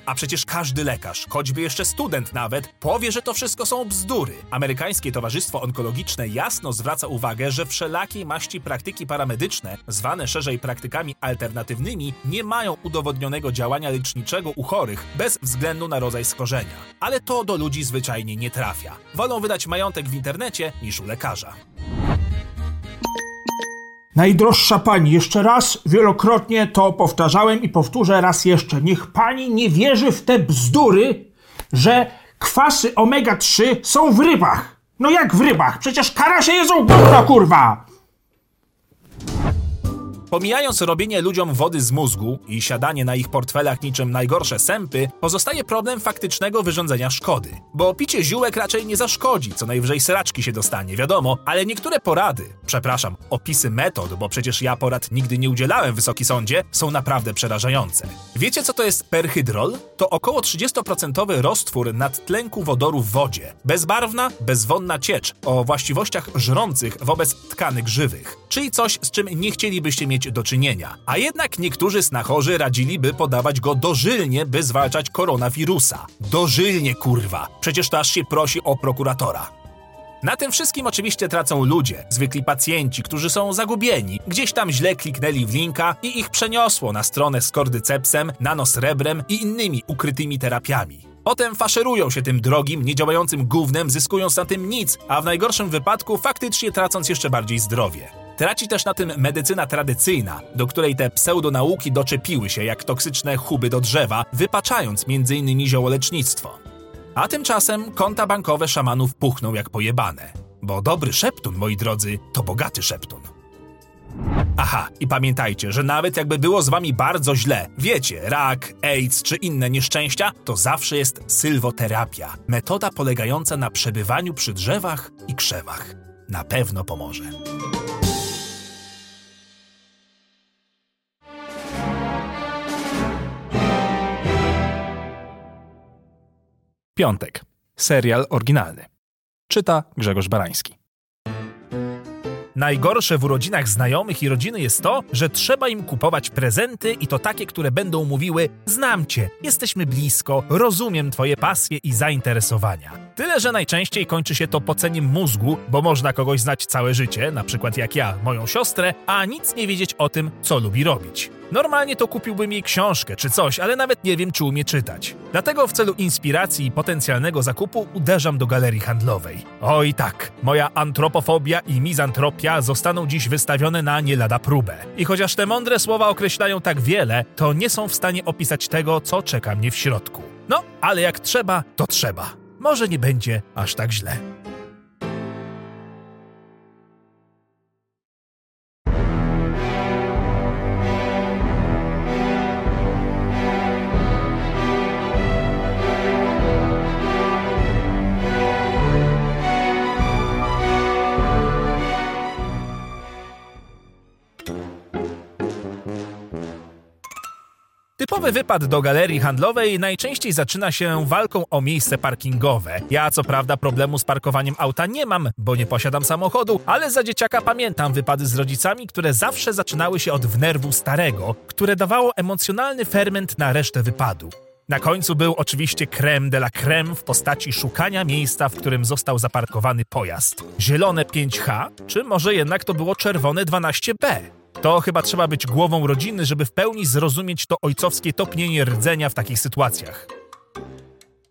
A przecież każdy lekarz, choćby jeszcze student nawet, powie, że to wszystko są bzdury. Amerykańskie Towarzystwo Onkologiczne jasno zwraca uwagę, że wszelakiej maści praktyki paramedyczne, zwane szerzej praktykami alternatywnymi, nie mają udowodnionego działania leczniczego u chorych bez względu na rodzaj skorzenia. Ale to do ludzi zwyczajnie nie trafia. Wolą wydać majątek w internecie niż u lekarza. Najdroższa pani, jeszcze raz, wielokrotnie to powtarzałem i powtórzę raz jeszcze. Niech pani nie wierzy w te bzdury, że kwasy omega-3 są w rybach. No jak w rybach? Przecież karasie jedzą gówno, kurwa! Pomijając robienie ludziom wody z mózgu i siadanie na ich portfelach niczym najgorsze sępy, pozostaje problem faktycznego wyrządzenia szkody. Bo picie ziółek raczej nie zaszkodzi, co najwyżej seraczki się dostanie, wiadomo, ale niektóre porady, przepraszam, opisy metod, bo przecież ja porad nigdy nie udzielałem Wysoki Sądzie, są naprawdę przerażające. Wiecie co to jest perhydrol? To około 30% roztwór nadtlenku wodoru w wodzie. Bezbarwna, bezwonna ciecz o właściwościach żrących wobec tkanek żywych. Czyli coś, z czym nie chcielibyście mieć do czynienia. A jednak niektórzy snachorzy radziliby podawać go dożylnie, by zwalczać koronawirusa. Dożylnie, kurwa. Przecież to aż się prosi o prokuratora. Na tym wszystkim oczywiście tracą ludzie, zwykli pacjenci, którzy są zagubieni. Gdzieś tam źle kliknęli w linka i ich przeniosło na stronę z kordycepsem, nanosrebrem i innymi ukrytymi terapiami. Potem faszerują się tym drogim, niedziałającym gównem, zyskując na tym nic, a w najgorszym wypadku faktycznie tracąc jeszcze bardziej zdrowie. Traci też na tym medycyna tradycyjna, do której te pseudonauki doczepiły się jak toksyczne chuby do drzewa, wypaczając m.in. ziołolecznictwo. A tymczasem konta bankowe szamanów puchną jak pojebane. Bo dobry szeptun, moi drodzy, to bogaty szeptun. Aha, i pamiętajcie, że nawet jakby było z wami bardzo źle, wiecie, rak, AIDS czy inne nieszczęścia, to zawsze jest sylwoterapia. Metoda polegająca na przebywaniu przy drzewach i krzewach. Na pewno pomoże. Piątek. Serial oryginalny. Czyta Grzegorz Barański. Najgorsze w urodzinach znajomych i rodziny jest to, że trzeba im kupować prezenty i to takie, które będą mówiły: Znam cię, jesteśmy blisko, rozumiem twoje pasje i zainteresowania. Tyle, że najczęściej kończy się to poceniem mózgu, bo można kogoś znać całe życie, na przykład jak ja, moją siostrę, a nic nie wiedzieć o tym, co lubi robić. Normalnie to kupiłbym jej książkę czy coś, ale nawet nie wiem, czy umie czytać. Dlatego w celu inspiracji i potencjalnego zakupu uderzam do galerii handlowej. Oj tak, moja antropofobia i mizantropia zostaną dziś wystawione na nie lada próbę. I chociaż te mądre słowa określają tak wiele, to nie są w stanie opisać tego, co czeka mnie w środku. No, ale jak trzeba, to trzeba. Może nie będzie aż tak źle. Typowy wypad do galerii handlowej najczęściej zaczyna się walką o miejsce parkingowe. Ja co prawda problemu z parkowaniem auta nie mam, bo nie posiadam samochodu, ale za dzieciaka pamiętam wypady z rodzicami, które zawsze zaczynały się od wnerwu starego, które dawało emocjonalny ferment na resztę wypadu. Na końcu był oczywiście creme de la creme w postaci szukania miejsca, w którym został zaparkowany pojazd. Zielone 5H, czy może jednak to było czerwone 12B? To chyba trzeba być głową rodziny, żeby w pełni zrozumieć to ojcowskie topnienie rdzenia w takich sytuacjach.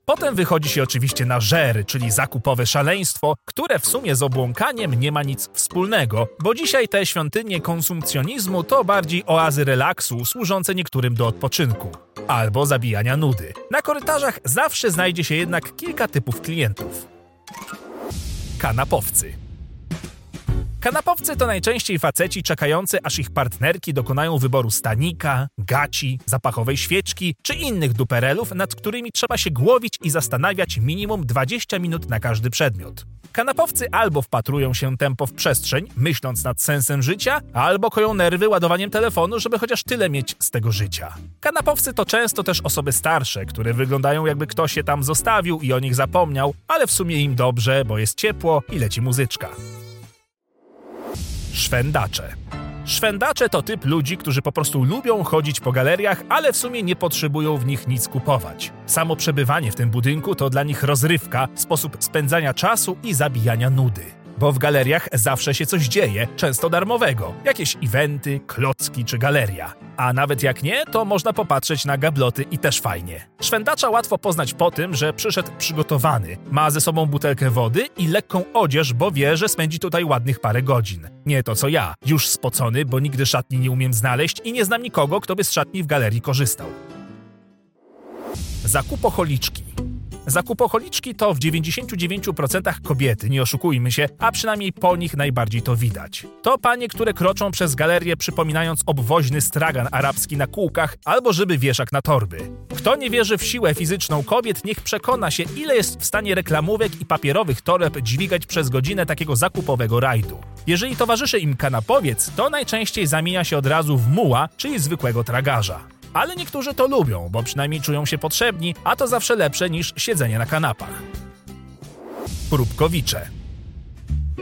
Potem wychodzi się oczywiście na żery, czyli zakupowe szaleństwo, które w sumie z obłąkaniem nie ma nic wspólnego, bo dzisiaj te świątynie konsumpcjonizmu to bardziej oazy relaksu służące niektórym do odpoczynku albo zabijania nudy. Na korytarzach zawsze znajdzie się jednak kilka typów klientów. Kanapowcy. Kanapowcy to najczęściej faceci czekający, aż ich partnerki dokonają wyboru stanika, gaci, zapachowej świeczki czy innych duperelów, nad którymi trzeba się głowić i zastanawiać minimum 20 minut na każdy przedmiot. Kanapowcy albo wpatrują się tempo w przestrzeń, myśląc nad sensem życia, albo koją nerwy ładowaniem telefonu, żeby chociaż tyle mieć z tego życia. Kanapowcy to często też osoby starsze, które wyglądają jakby ktoś je tam zostawił i o nich zapomniał, ale w sumie im dobrze, bo jest ciepło i leci muzyczka. Szwendacze. Szwendacze to typ ludzi, którzy po prostu lubią chodzić po galeriach, ale w sumie nie potrzebują w nich nic kupować. Samo przebywanie w tym budynku to dla nich rozrywka, sposób spędzania czasu i zabijania nudy. Bo w galeriach zawsze się coś dzieje, często darmowego. Jakieś eventy, klocki czy galeria. A nawet jak nie, to można popatrzeć na gabloty i też fajnie. Szwendacza łatwo poznać po tym, że przyszedł przygotowany. Ma ze sobą butelkę wody i lekką odzież, bo wie, że spędzi tutaj ładnych parę godzin. Nie to co ja, już spocony, bo nigdy szatni nie umiem znaleźć i nie znam nikogo, kto by z szatni w galerii korzystał. Zakupocholiczki. Zakupocholiczki to w 99% kobiety, nie oszukujmy się, a przynajmniej po nich najbardziej to widać. To panie, które kroczą przez galerię przypominając obwoźny stragan arabski na kółkach albo żeby wieszak na torby. Kto nie wierzy w siłę fizyczną kobiet, niech przekona się, ile jest w stanie reklamówek i papierowych toreb dźwigać przez godzinę takiego zakupowego rajdu. Jeżeli towarzyszy im kanapowiec, to najczęściej zamienia się od razu w muła, czyli zwykłego tragarza. Ale niektórzy to lubią, bo przynajmniej czują się potrzebni, a to zawsze lepsze niż siedzenie na kanapach. Próbkowicze.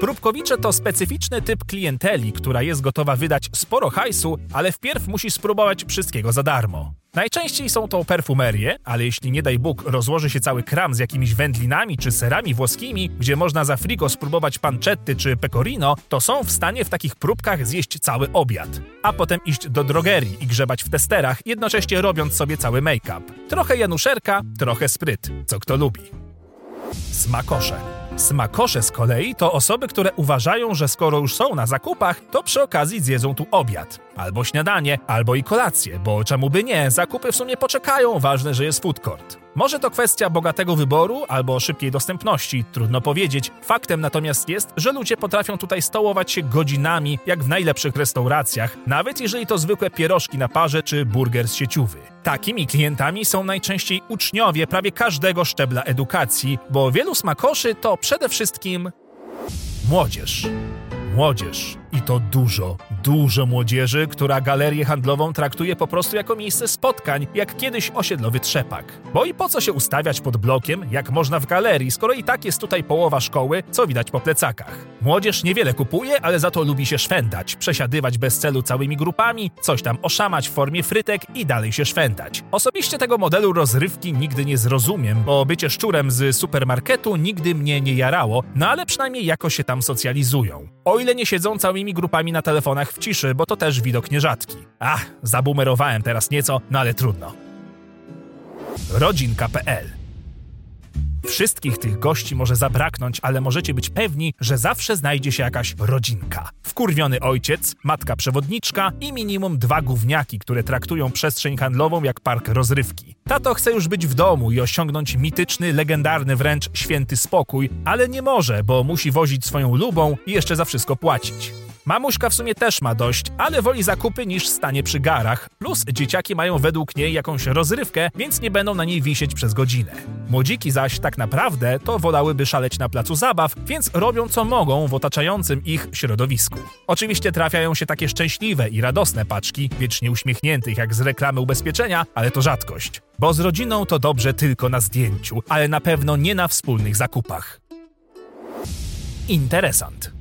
Próbkowicze to specyficzny typ klienteli, która jest gotowa wydać sporo hajsu, ale wpierw musi spróbować wszystkiego za darmo. Najczęściej są to perfumerie, ale jeśli nie daj Bóg rozłoży się cały kram z jakimiś wędlinami czy serami włoskimi, gdzie można za frigo spróbować pancetty czy pecorino, to są w stanie w takich próbkach zjeść cały obiad. A potem iść do drogerii i grzebać w testerach, jednocześnie robiąc sobie cały make-up. Trochę januszerka, trochę spryt, co kto lubi. Smakosze. Smakosze z kolei to osoby, które uważają, że skoro już są na zakupach, to przy okazji zjedzą tu obiad. Albo śniadanie, albo i kolację, bo czemu by nie, zakupy w sumie poczekają, ważne, że jest food court. Może to kwestia bogatego wyboru albo szybkiej dostępności, trudno powiedzieć. Faktem natomiast jest, że ludzie potrafią tutaj stołować się godzinami, jak w najlepszych restauracjach, nawet jeżeli to zwykłe pierożki na parze czy burger z sieciowy. Takimi klientami są najczęściej uczniowie prawie każdego szczebla edukacji, bo wielu smakoszy to przede wszystkim młodzież. Młodzież. I to dużo, dużo młodzieży, która galerię handlową traktuje po prostu jako miejsce spotkań, jak kiedyś osiedlowy trzepak. Bo i po co się ustawiać pod blokiem, jak można w galerii, skoro i tak jest tutaj połowa szkoły, co widać po plecakach. Młodzież niewiele kupuje, ale za to lubi się szwendać, przesiadywać bez celu całymi grupami, coś tam oszamać w formie frytek i dalej się szwendać. Osobiście tego modelu rozrywki nigdy nie zrozumiem, bo bycie szczurem z supermarketu nigdy mnie nie jarało, no ale przynajmniej jakoś się tam socjalizują. O ile nie siedzą całymi grupami na telefonach w ciszy, bo to też widok nierzadki. Ach, zabumerowałem teraz nieco, no ale trudno. Rodzinka.pl Wszystkich tych gości może zabraknąć, ale możecie być pewni, że zawsze znajdzie się jakaś rodzinka. Wkurwiony ojciec, matka przewodniczka i minimum dwa gówniaki, które traktują przestrzeń handlową jak park rozrywki. Tato chce już być w domu i osiągnąć mityczny, legendarny wręcz święty spokój, ale nie może, bo musi wozić swoją lubą i jeszcze za wszystko płacić. Mamuśka w sumie też ma dość, ale woli zakupy niż stanie przy garach. Plus dzieciaki mają według niej jakąś rozrywkę, więc nie będą na niej wisieć przez godzinę. Młodziki zaś tak naprawdę to wolałyby szaleć na placu zabaw, więc robią co mogą w otaczającym ich środowisku. Oczywiście trafiają się takie szczęśliwe i radosne paczki, wiecznie uśmiechniętych jak z reklamy ubezpieczenia, ale to rzadkość. Bo z rodziną to dobrze tylko na zdjęciu, ale na pewno nie na wspólnych zakupach. Interesant.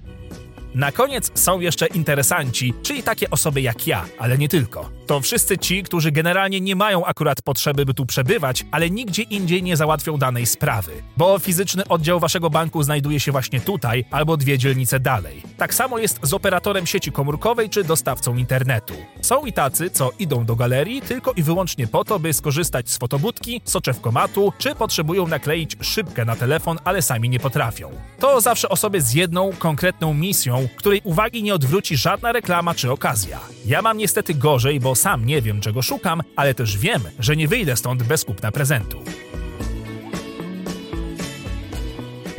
Na koniec są jeszcze interesanci, czyli takie osoby jak ja, ale nie tylko. To wszyscy ci, którzy generalnie nie mają akurat potrzeby, by tu przebywać, ale nigdzie indziej nie załatwią danej sprawy, bo fizyczny oddział waszego banku znajduje się właśnie tutaj albo dwie dzielnice dalej. Tak samo jest z operatorem sieci komórkowej czy dostawcą internetu. Są i tacy, co idą do galerii tylko i wyłącznie po to, by skorzystać z fotobudki, soczewkomatu, czy potrzebują nakleić szybkę na telefon, ale sami nie potrafią. To zawsze osoby z jedną konkretną misją, której uwagi nie odwróci żadna reklama czy okazja. Ja mam niestety gorzej, bo sam nie wiem, czego szukam, ale też wiem, że nie wyjdę stąd bez kupna prezentu.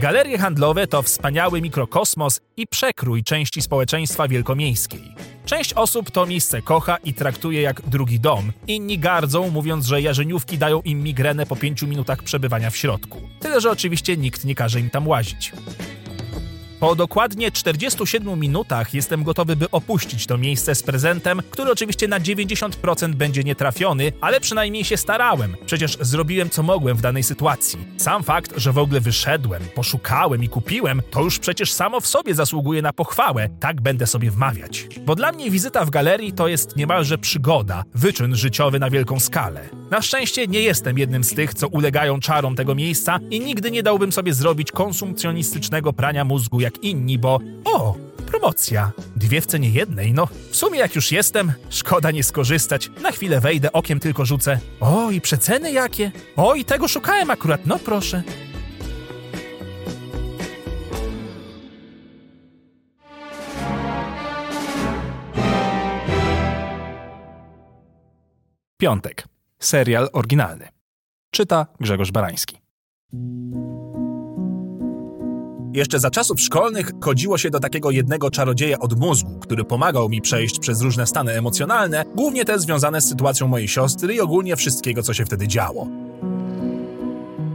Galerie handlowe to wspaniały mikrokosmos i przekrój części społeczeństwa wielkomiejskiej. Część osób to miejsce kocha i traktuje jak drugi dom. Inni gardzą, mówiąc, że jarzeniówki dają im migrenę po pięciu minutach przebywania w środku. Tyle, że oczywiście nikt nie każe im tam łazić. Po dokładnie 47 minutach jestem gotowy, by opuścić to miejsce z prezentem, który oczywiście na 90% będzie nietrafiony, ale przynajmniej się starałem. Przecież zrobiłem co mogłem w danej sytuacji. Sam fakt, że w ogóle wyszedłem, poszukałem i kupiłem, to już przecież samo w sobie zasługuje na pochwałę. Tak będę sobie wmawiać. Bo dla mnie wizyta w galerii to jest niemalże przygoda, wyczyn życiowy na wielką skalę. Na szczęście nie jestem jednym z tych, co ulegają czarom tego miejsca i nigdy nie dałbym sobie zrobić konsumpcjonistycznego prania mózgu jak inni, bo o, promocja. Dwie w cenie jednej, no. W sumie jak już jestem, szkoda nie skorzystać. Na chwilę wejdę, okiem tylko rzucę. O, i przeceny jakie? O, i tego szukałem akurat, no proszę. Piątek. Serial oryginalny. Czyta Grzegorz Barański. Jeszcze za czasów szkolnych chodziło się do takiego jednego czarodzieja od mózgu, który pomagał mi przejść przez różne stany emocjonalne, głównie te związane z sytuacją mojej siostry i ogólnie wszystkiego, co się wtedy działo.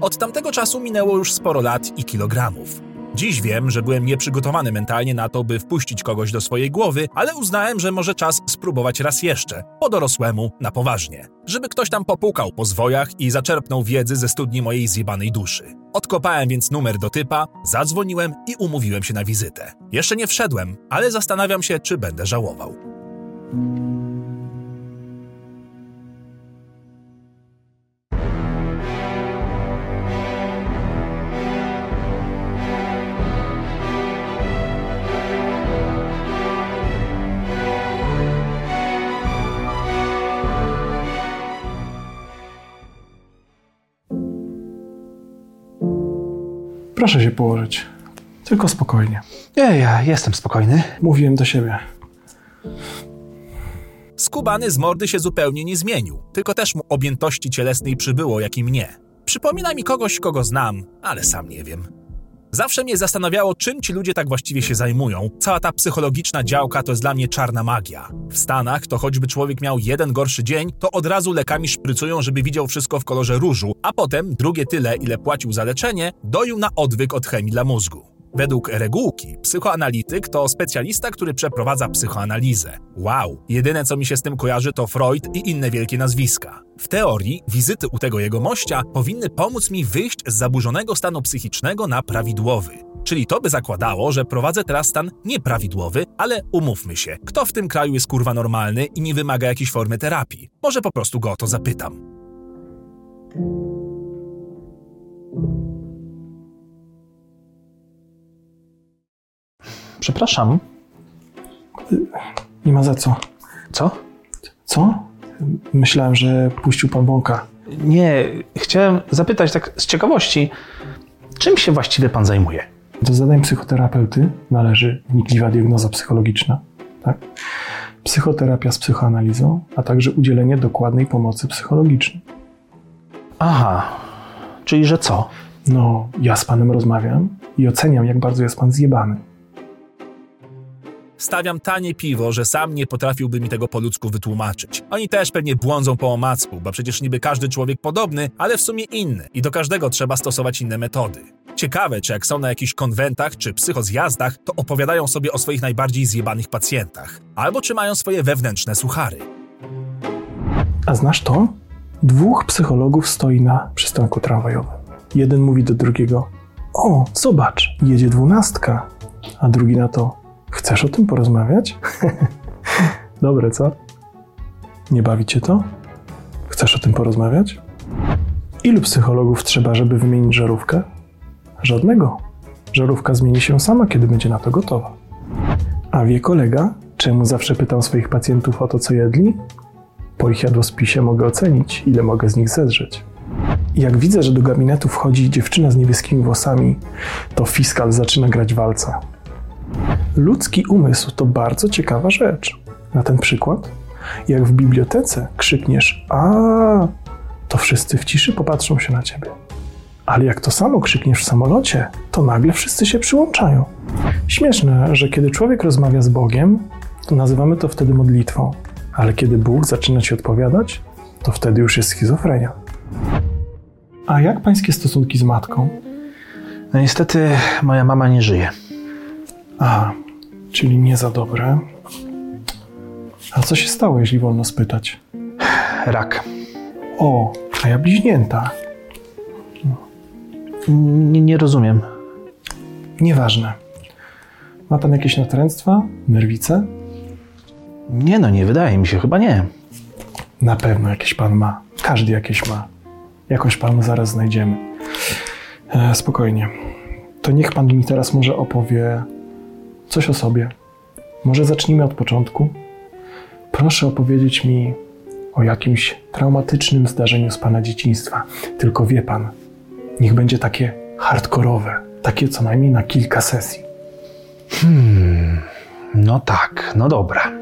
Od tamtego czasu minęło już sporo lat i kilogramów. Dziś wiem, że byłem nieprzygotowany mentalnie na to, by wpuścić kogoś do swojej głowy, ale uznałem, że może czas spróbować raz jeszcze, po dorosłemu, na poważnie. Żeby ktoś tam popukał po zwojach i zaczerpnął wiedzy ze studni mojej zjebanej duszy. Odkopałem więc numer do typa, zadzwoniłem i umówiłem się na wizytę. Jeszcze nie wszedłem, ale zastanawiam się, czy będę żałował. Proszę się położyć. Tylko spokojnie. Nie, ja jestem spokojny. Mówiłem do siebie. Skubany z mordy się zupełnie nie zmienił, tylko też mu objętości cielesnej przybyło, jak i mnie. Przypomina mi kogoś, kogo znam, ale sam nie wiem. Zawsze mnie zastanawiało, czym ci ludzie tak właściwie się zajmują. Cała ta psychologiczna działka to jest dla mnie czarna magia. W Stanach to choćby człowiek miał jeden gorszy dzień, to od razu lekami szprycują, żeby widział wszystko w kolorze różu, a potem drugie tyle, ile płacił za leczenie, doił na odwyk od chemii dla mózgu. Według regułki, psychoanalityk to specjalista, który przeprowadza psychoanalizę. Wow, jedyne co mi się z tym kojarzy to Freud i inne wielkie nazwiska. W teorii wizyty u tego jegomościa powinny pomóc mi wyjść z zaburzonego stanu psychicznego na prawidłowy. Czyli to by zakładało, że prowadzę teraz stan nieprawidłowy, ale umówmy się, kto w tym kraju jest kurwa normalny i nie wymaga jakiejś formy terapii? Może po prostu go o to zapytam. Przepraszam. Nie ma za co. Co? Co? Myślałem, że puścił pan bąka. Nie, chciałem zapytać tak z ciekawości, czym się właściwie pan zajmuje? Do zadań psychoterapeuty należy wnikliwa diagnoza psychologiczna, tak? psychoterapia z psychoanalizą, a także udzielenie dokładnej pomocy psychologicznej. Aha, czyli że co? No, ja z panem rozmawiam i oceniam, jak bardzo jest pan zjebany. Stawiam tanie piwo, że sam nie potrafiłby mi tego po ludzku wytłumaczyć. Oni też pewnie błądzą po omacku, bo przecież niby każdy człowiek podobny, ale w sumie inny i do każdego trzeba stosować inne metody. Ciekawe, czy jak są na jakichś konwentach czy psychozjazdach, to opowiadają sobie o swoich najbardziej zjebanych pacjentach. Albo czy mają swoje wewnętrzne suchary. A znasz to? Dwóch psychologów stoi na przystanku tramwajowym. Jeden mówi do drugiego: O, zobacz, jedzie dwunastka. A drugi na to: Chcesz o tym porozmawiać? Dobre, co? Nie bawi cię to? Chcesz o tym porozmawiać? Ilu psychologów trzeba, żeby wymienić żarówkę? Żadnego. Żarówka zmieni się sama, kiedy będzie na to gotowa. A wie kolega, czemu zawsze pytam swoich pacjentów o to, co jedli? Po ich jadłospisie mogę ocenić, ile mogę z nich zedrzeć. Jak widzę, że do gabinetu wchodzi dziewczyna z niebieskimi włosami, to fiskal zaczyna grać walca. Ludzki umysł to bardzo ciekawa rzecz. Na ten przykład, jak w bibliotece krzykniesz a, to wszyscy w ciszy popatrzą się na ciebie. Ale jak to samo krzykniesz w samolocie, to nagle wszyscy się przyłączają. Śmieszne, że kiedy człowiek rozmawia z Bogiem, to nazywamy to wtedy modlitwą, ale kiedy Bóg zaczyna ci odpowiadać, to wtedy już jest schizofrenia. A jak pańskie stosunki z matką? No niestety moja mama nie żyje. A, czyli nie za dobre. A co się stało, jeśli wolno spytać? Rak. O, a ja bliźnięta. Nie, nie rozumiem. Nieważne. Ma pan jakieś natręctwa? Nerwice? Nie no, nie wydaje mi się, chyba nie. Na pewno jakieś pan ma. Każdy jakieś ma. Jakoś panu zaraz znajdziemy. E, spokojnie. To niech pan mi teraz może opowie coś o sobie. Może zacznijmy od początku. Proszę opowiedzieć mi o jakimś traumatycznym zdarzeniu z pana dzieciństwa. Tylko wie pan, niech będzie takie hardkorowe, takie co najmniej na kilka sesji. Hmm, no tak, no dobra.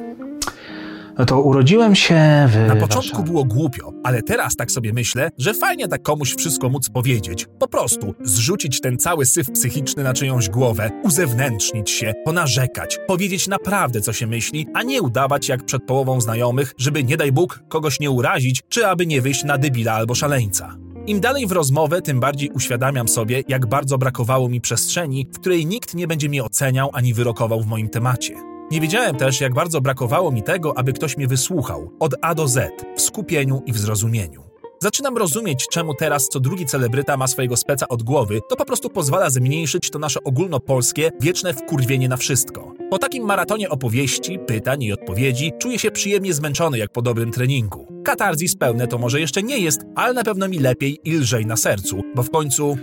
No to urodziłem się w. Na początku Warszawie. było głupio, ale teraz tak sobie myślę, że fajnie tak komuś wszystko móc powiedzieć. Po prostu zrzucić ten cały syf psychiczny na czyjąś głowę, uzewnętrznić się, ponarzekać, powiedzieć naprawdę co się myśli, a nie udawać jak przed połową znajomych, żeby nie daj Bóg kogoś nie urazić, czy aby nie wyjść na debila albo szaleńca. Im dalej w rozmowę, tym bardziej uświadamiam sobie, jak bardzo brakowało mi przestrzeni, w której nikt nie będzie mnie oceniał ani wyrokował w moim temacie. Nie wiedziałem też, jak bardzo brakowało mi tego, aby ktoś mnie wysłuchał, od A do Z, w skupieniu i w zrozumieniu. Zaczynam rozumieć, czemu teraz co drugi celebryta ma swojego speca od głowy, to po prostu pozwala zmniejszyć to nasze ogólnopolskie, wieczne wkurwienie na wszystko. Po takim maratonie opowieści, pytań i odpowiedzi czuję się przyjemnie zmęczony jak po dobrym treningu. Katarzis pełne to może jeszcze nie jest, ale na pewno mi lepiej i lżej na sercu, bo w końcu...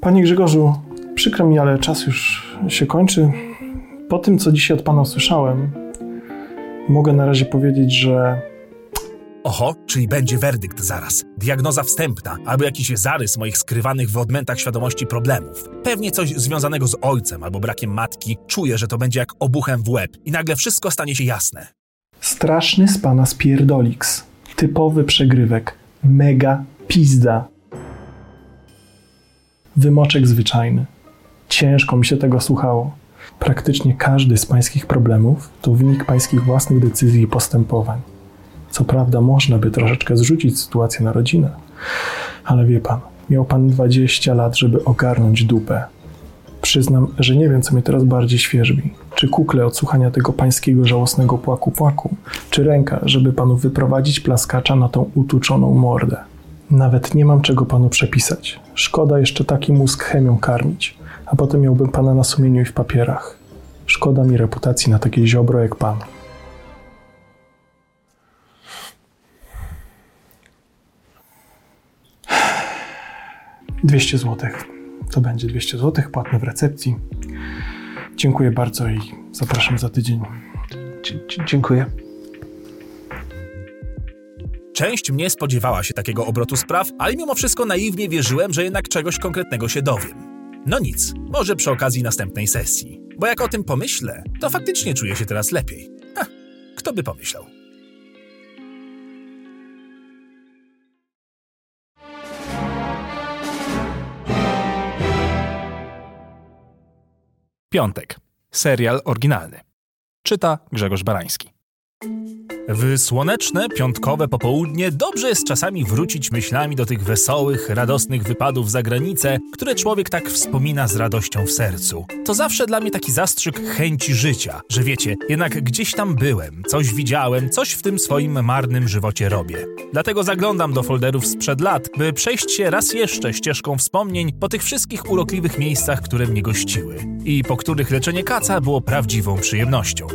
Panie Grzegorzu, przykro mi, ale czas już się kończy. Po tym, co dzisiaj od pana usłyszałem, mogę na razie powiedzieć, że Oho, czyli będzie werdykt zaraz. Diagnoza wstępna, albo jakiś zarys moich skrywanych w odmętach świadomości problemów. Pewnie coś związanego z ojcem albo brakiem matki. Czuję, że to będzie jak obuchem w łeb i nagle wszystko stanie się jasne. straszny z pana spierdoliks. Typowy przegrywek. Mega pizda. Wymoczek zwyczajny. Ciężko mi się tego słuchało. Praktycznie każdy z pańskich problemów to wynik pańskich własnych decyzji i postępowań. Co prawda, można by troszeczkę zrzucić sytuację na rodzinę, ale wie pan, miał pan 20 lat, żeby ogarnąć dupę. Przyznam, że nie wiem, co mnie teraz bardziej świeżbi. Czy kukle od słuchania tego pańskiego żałosnego płaku-płaku, czy ręka, żeby panu wyprowadzić plaskacza na tą utuczoną mordę. Nawet nie mam czego panu przepisać. Szkoda jeszcze taki mózg chemią karmić, a potem miałbym pana na sumieniu i w papierach. Szkoda mi reputacji na takie ziobro jak pan. Dwieście złotych. To będzie 200 złotych płatne w recepcji. Dziękuję bardzo i zapraszam za tydzień. Dziękuję. Część mnie spodziewała się takiego obrotu spraw, ale mimo wszystko naiwnie wierzyłem, że jednak czegoś konkretnego się dowiem. No nic, może przy okazji następnej sesji. Bo jak o tym pomyślę, to faktycznie czuję się teraz lepiej. Ha, kto by pomyślał? Piątek. Serial oryginalny. Czyta Grzegorz Barański. W słoneczne, piątkowe popołudnie dobrze jest czasami wrócić myślami do tych wesołych, radosnych wypadów za granicę, które człowiek tak wspomina z radością w sercu. To zawsze dla mnie taki zastrzyk chęci życia, że wiecie, jednak gdzieś tam byłem, coś widziałem, coś w tym swoim marnym żywocie robię. Dlatego zaglądam do folderów sprzed lat, by przejść się raz jeszcze ścieżką wspomnień po tych wszystkich urokliwych miejscach, które mnie gościły i po których leczenie kaca było prawdziwą przyjemnością.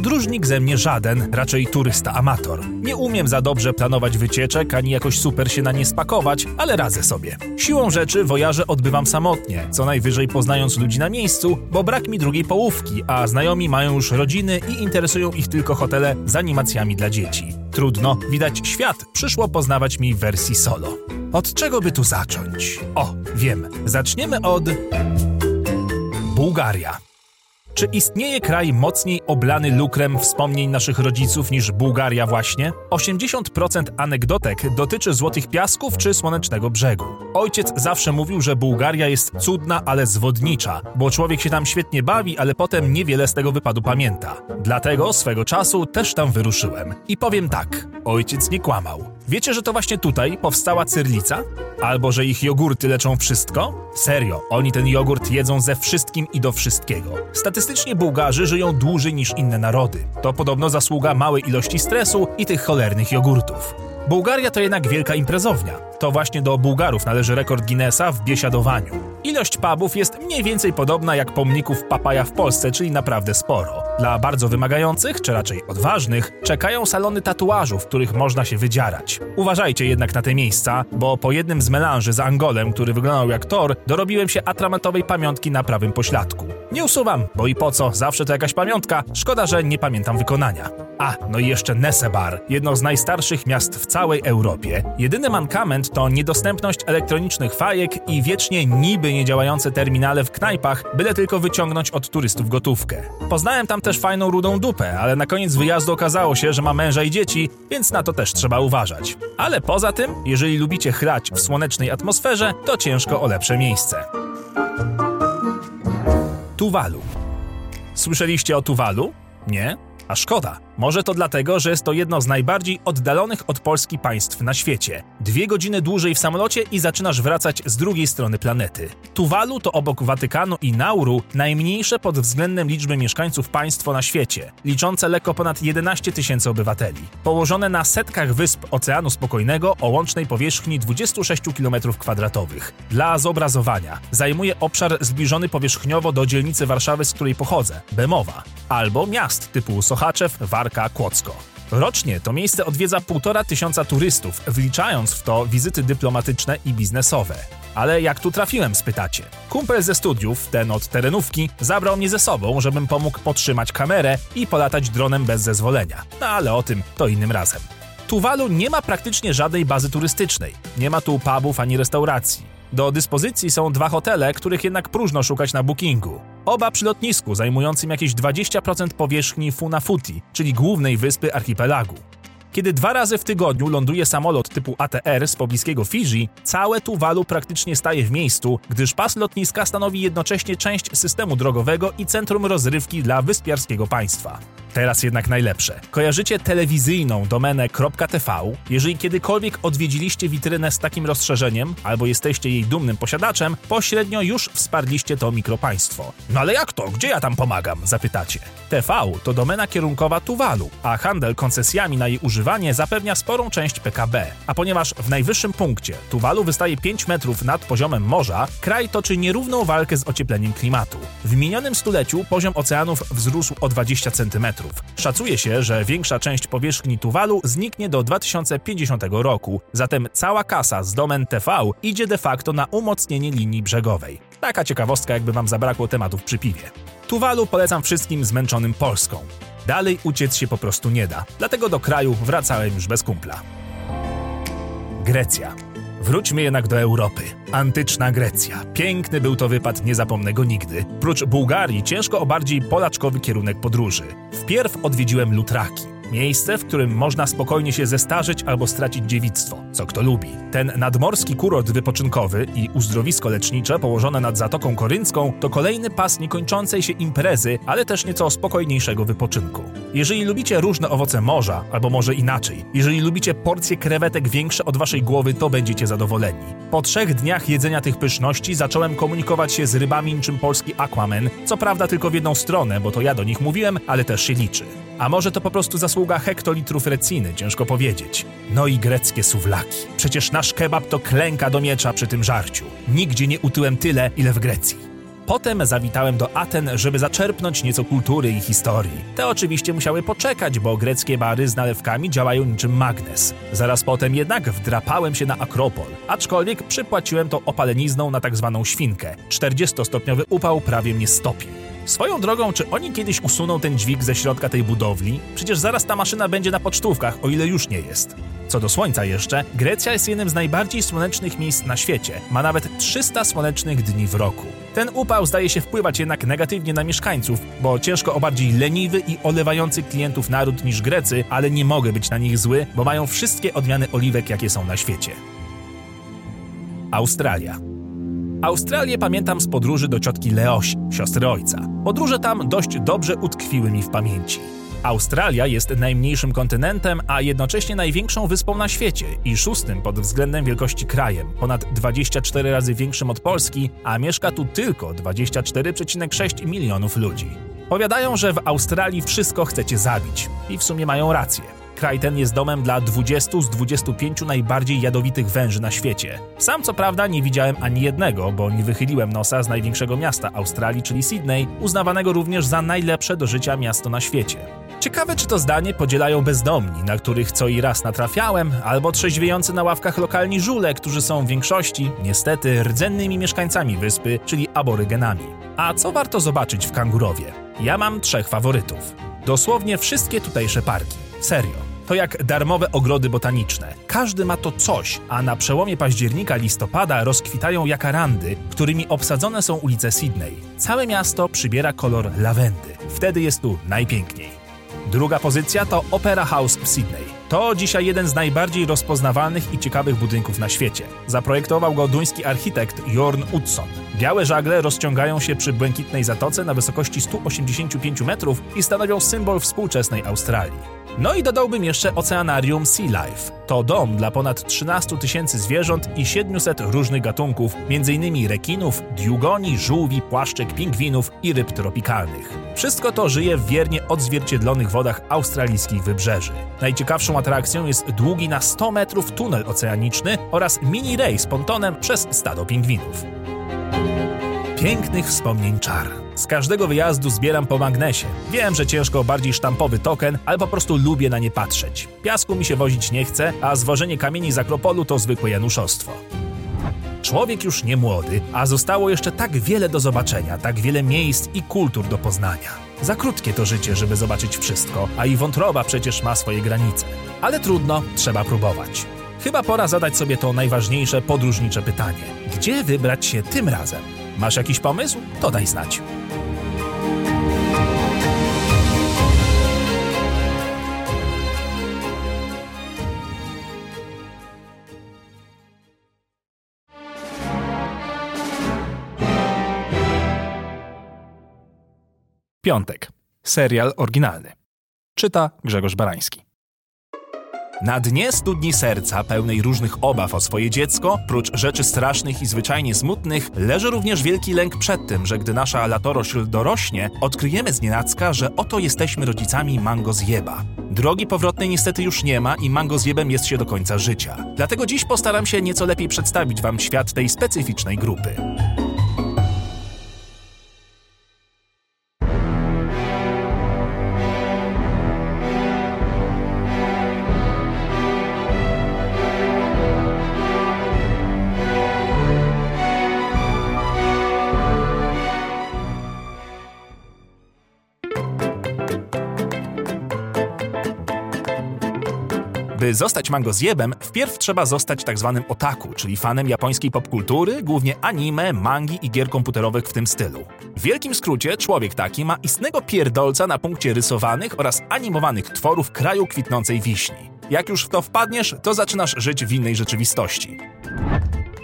Podróżnik ze mnie żaden, raczej turysta amator. Nie umiem za dobrze planować wycieczek, ani jakoś super się na nie spakować, ale radzę sobie. Siłą rzeczy wojaże odbywam samotnie, co najwyżej poznając ludzi na miejscu, bo brak mi drugiej połówki, a znajomi mają już rodziny i interesują ich tylko hotele z animacjami dla dzieci. Trudno, widać świat przyszło poznawać mi w wersji solo. Od czego by tu zacząć? O, wiem. Zaczniemy od... Bułgaria. Czy istnieje kraj mocniej oblany lukrem wspomnień naszych rodziców niż Bułgaria właśnie? 80% anegdotek dotyczy Złotych Piasków czy Słonecznego Brzegu. Ojciec zawsze mówił, że Bułgaria jest cudna, ale zwodnicza, bo człowiek się tam świetnie bawi, ale potem niewiele z tego wypadu pamięta. Dlatego swego czasu też tam wyruszyłem. I powiem tak, ojciec nie kłamał. Wiecie, że to właśnie tutaj powstała cyrlica? Albo że ich jogurty leczą wszystko? Serio, oni ten jogurt jedzą ze wszystkim i do wszystkiego. Statystycznie Bułgarzy żyją dłużej niż inne narody. To podobno zasługa małej ilości stresu i tych cholernych jogurtów. Bułgaria to jednak wielka imprezownia. To właśnie do Bułgarów należy rekord Guinnessa w biesiadowaniu. Ilość pubów jest mniej więcej podobna jak pomników Papaja w Polsce, czyli naprawdę sporo. Dla bardzo wymagających, czy raczej odważnych, czekają salony tatuażów, w których można się wydzierać. Uważajcie jednak na te miejsca, bo po jednym z melanży z Angolem, który wyglądał jak Thor, dorobiłem się atramentowej pamiątki na prawym pośladku. Nie usuwam, bo i po co, zawsze to jakaś pamiątka, szkoda, że nie pamiętam wykonania. A, no i jeszcze Nesebar, jedno z najstarszych miast w całej Europie. Jedyny mankament to niedostępność elektronicznych fajek i wiecznie niby niedziałające terminale w knajpach, byle tylko wyciągnąć od turystów gotówkę. Poznałem tam też fajną rudą dupę, ale na koniec wyjazdu okazało się, że ma męża i dzieci, więc na to też trzeba uważać. Ale poza tym, jeżeli lubicie chrać w słonecznej atmosferze, to ciężko o lepsze miejsce. Tuwalu. Słyszeliście o Tuwalu? Nie? A szkoda. Może to dlatego, że jest to jedno z najbardziej oddalonych od Polski państw na świecie. Dwie godziny dłużej w samolocie i zaczynasz wracać z drugiej strony planety. Tuwalu to obok Watykanu i Nauru najmniejsze pod względem liczby mieszkańców państwo na świecie, liczące lekko ponad 11 tysięcy obywateli. Położone na setkach wysp Oceanu Spokojnego o łącznej powierzchni 26 km2. Dla zobrazowania zajmuje obszar zbliżony powierzchniowo do dzielnicy Warszawy, z której pochodzę, Bemowa, albo miast typu Sochaczew, Warka, Kłodzko. Rocznie to miejsce odwiedza półtora tysiąca turystów, wliczając w to wizyty dyplomatyczne i biznesowe. Ale jak tu trafiłem, spytacie? Kumpel ze studiów, ten od terenówki, zabrał mnie ze sobą, żebym pomógł podtrzymać kamerę i polatać dronem bez zezwolenia. No ale o tym to innym razem. Tuwalu nie ma praktycznie żadnej bazy turystycznej. Nie ma tu pubów ani restauracji. Do dyspozycji są dwa hotele, których jednak próżno szukać na bookingu. Oba przy lotnisku, zajmującym jakieś 20% powierzchni Funafuti, czyli głównej wyspy archipelagu. Kiedy dwa razy w tygodniu ląduje samolot typu ATR z pobliskiego Fidżi, całe Tuwalu praktycznie staje w miejscu, gdyż pas lotniska stanowi jednocześnie część systemu drogowego i centrum rozrywki dla wyspiarskiego państwa. Teraz jednak najlepsze. Kojarzycie telewizyjną domenę .tv? Jeżeli kiedykolwiek odwiedziliście witrynę z takim rozszerzeniem, albo jesteście jej dumnym posiadaczem, pośrednio już wsparliście to mikropaństwo. No ale jak to? Gdzie ja tam pomagam? Zapytacie. TV to domena kierunkowa Tuwalu, a handel koncesjami na jej używanie zapewnia sporą część PKB. A ponieważ w najwyższym punkcie Tuwalu wystaje 5 metrów nad poziomem morza, kraj toczy nierówną walkę z ociepleniem klimatu. W minionym stuleciu poziom oceanów wzrósł o 20 cm. Szacuje się, że większa część powierzchni Tuwalu zniknie do 2050 roku, zatem cała kasa z domen TV idzie de facto na umocnienie linii brzegowej. Taka ciekawostka, jakby wam zabrakło tematów przy piwie. Tuwalu polecam wszystkim zmęczonym Polską. Dalej uciec się po prostu nie da, dlatego do kraju wracałem już bez kumpla. Grecja. Wróćmy jednak do Europy. Antyczna Grecja. Piękny był to wypad, nie zapomnę go nigdy. Prócz Bułgarii ciężko o bardziej polaczkowy kierunek podróży. Wpierw odwiedziłem Lutraki. Miejsce, w którym można spokojnie się zestarzeć albo stracić dziewictwo, co kto lubi. Ten nadmorski kurort wypoczynkowy i uzdrowisko lecznicze położone nad Zatoką Koryncką to kolejny pas niekończącej się imprezy, ale też nieco spokojniejszego wypoczynku. Jeżeli lubicie różne owoce morza, albo może inaczej, jeżeli lubicie porcje krewetek większe od waszej głowy, to będziecie zadowoleni. Po trzech dniach jedzenia tych pyszności zacząłem komunikować się z rybami niczym polski Aquaman, co prawda tylko w jedną stronę, bo to ja do nich mówiłem, ale też się liczy. A może to po prostu zasługa hektolitrów reciny, ciężko powiedzieć. No i greckie suwlaki. Przecież nasz kebab to klęka do miecza przy tym żarciu. Nigdzie nie utyłem tyle, ile w Grecji. Potem zawitałem do Aten, żeby zaczerpnąć nieco kultury i historii. Te oczywiście musiały poczekać, bo greckie bary z nalewkami działają niczym magnes. Zaraz potem jednak wdrapałem się na Akropol, aczkolwiek przypłaciłem to opalenizną na tak zwaną świnkę. 40-stopniowy upał prawie mnie stopił. Swoją drogą, czy oni kiedyś usuną ten dźwig ze środka tej budowli? Przecież zaraz ta maszyna będzie na pocztówkach, o ile już nie jest. Co do słońca jeszcze, Grecja jest jednym z najbardziej słonecznych miejsc na świecie. Ma nawet 300 słonecznych dni w roku. Ten upał zdaje się wpływać jednak negatywnie na mieszkańców, bo ciężko o bardziej leniwy i olewający klientów naród niż Grecy, ale nie mogę być na nich zły, bo mają wszystkie odmiany oliwek, jakie są na świecie. Australia. Australię pamiętam z podróży do ciotki Leosi, siostry ojca. Podróże tam dość dobrze utkwiły mi w pamięci. Australia jest najmniejszym kontynentem, a jednocześnie największą wyspą na świecie i szóstym pod względem wielkości krajem, ponad 24 razy większym od Polski, a mieszka tu tylko 24,6 milionów ludzi. Powiadają, że w Australii wszystko chcecie zabić i w sumie mają rację. Kraj ten jest domem dla 20 z 25 najbardziej jadowitych węży na świecie. Sam co prawda nie widziałem ani jednego, bo nie wychyliłem nosa z największego miasta Australii, czyli Sydney, uznawanego również za najlepsze do życia miasto na świecie. Ciekawe, czy to zdanie podzielają bezdomni, na których co i raz natrafiałem, albo trzeźwiejący na ławkach lokalni żule, którzy są w większości, niestety, rdzennymi mieszkańcami wyspy, czyli aborygenami. A co warto zobaczyć w Kangurowie? Ja mam trzech faworytów. Dosłownie wszystkie tutejsze parki. Serio. To jak darmowe ogrody botaniczne. Każdy ma to coś, a na przełomie października-listopada rozkwitają jakarandy, którymi obsadzone są ulice Sydney. Całe miasto przybiera kolor lawendy. Wtedy jest tu najpiękniej. Druga pozycja to Opera House w Sydney. To dzisiaj jeden z najbardziej rozpoznawalnych i ciekawych budynków na świecie. Zaprojektował go duński architekt Jorn Utzon. Białe żagle rozciągają się przy błękitnej zatoce na wysokości 185 metrów i stanowią symbol współczesnej Australii. No i dodałbym jeszcze Oceanarium Sea Life. To dom dla ponad 13 tysięcy zwierząt i 700 różnych gatunków, m.in. rekinów, diugoni, żółwi, płaszczek, pingwinów i ryb tropikalnych. Wszystko to żyje w wiernie odzwierciedlonych wodach australijskich wybrzeży. Najciekawszą atrakcją jest długi na 100 metrów tunel oceaniczny oraz mini rejs pontonem przez stado pingwinów. Pięknych wspomnień czar. Z każdego wyjazdu zbieram po magnesie. Wiem, że ciężko bardziej sztampowy token, ale po prostu lubię na nie patrzeć. Piasku mi się wozić nie chce, a zwożenie kamieni z Akropolu to zwykłe januszostwo. Człowiek już nie młody, a zostało jeszcze tak wiele do zobaczenia, tak wiele miejsc i kultur do poznania. Za krótkie to życie, żeby zobaczyć wszystko, a i wątroba przecież ma swoje granice. Ale trudno, trzeba próbować. Chyba pora zadać sobie to najważniejsze podróżnicze pytanie: gdzie wybrać się tym razem? Masz jakiś pomysł? To daj znać. Piątek. Serial oryginalny. Czyta Grzegorz Barański. Na dnie studni serca, pełnej różnych obaw o swoje dziecko, prócz rzeczy strasznych i zwyczajnie smutnych, leży również wielki lęk przed tym, że gdy nasza latorośl dorośnie, odkryjemy znienacka, że oto jesteśmy rodzicami Mango Zjeba. Drogi powrotnej niestety już nie ma i Mango Zjebem jest się do końca życia. Dlatego dziś postaram się nieco lepiej przedstawić Wam świat tej specyficznej grupy. By zostać mangozjebem, wpierw trzeba zostać tak zwanym otaku, czyli fanem japońskiej popkultury, głównie anime, mangi i gier komputerowych w tym stylu. W wielkim skrócie, człowiek taki ma istnego pierdolca na punkcie rysowanych oraz animowanych tworów kraju kwitnącej wiśni. Jak już w to wpadniesz, to zaczynasz żyć w innej rzeczywistości.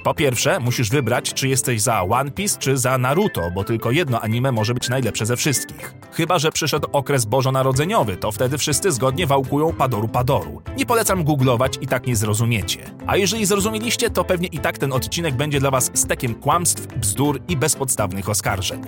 Po pierwsze, musisz wybrać, czy jesteś za One Piece czy za Naruto, bo tylko jedno anime może być najlepsze ze wszystkich. Chyba, że przyszedł okres bożonarodzeniowy, to wtedy wszyscy zgodnie wałkują Padoru Padoru. Nie polecam googlować i tak nie zrozumiecie. A jeżeli zrozumieliście, to pewnie i tak ten odcinek będzie dla was stekiem kłamstw, bzdur i bezpodstawnych oskarżeń.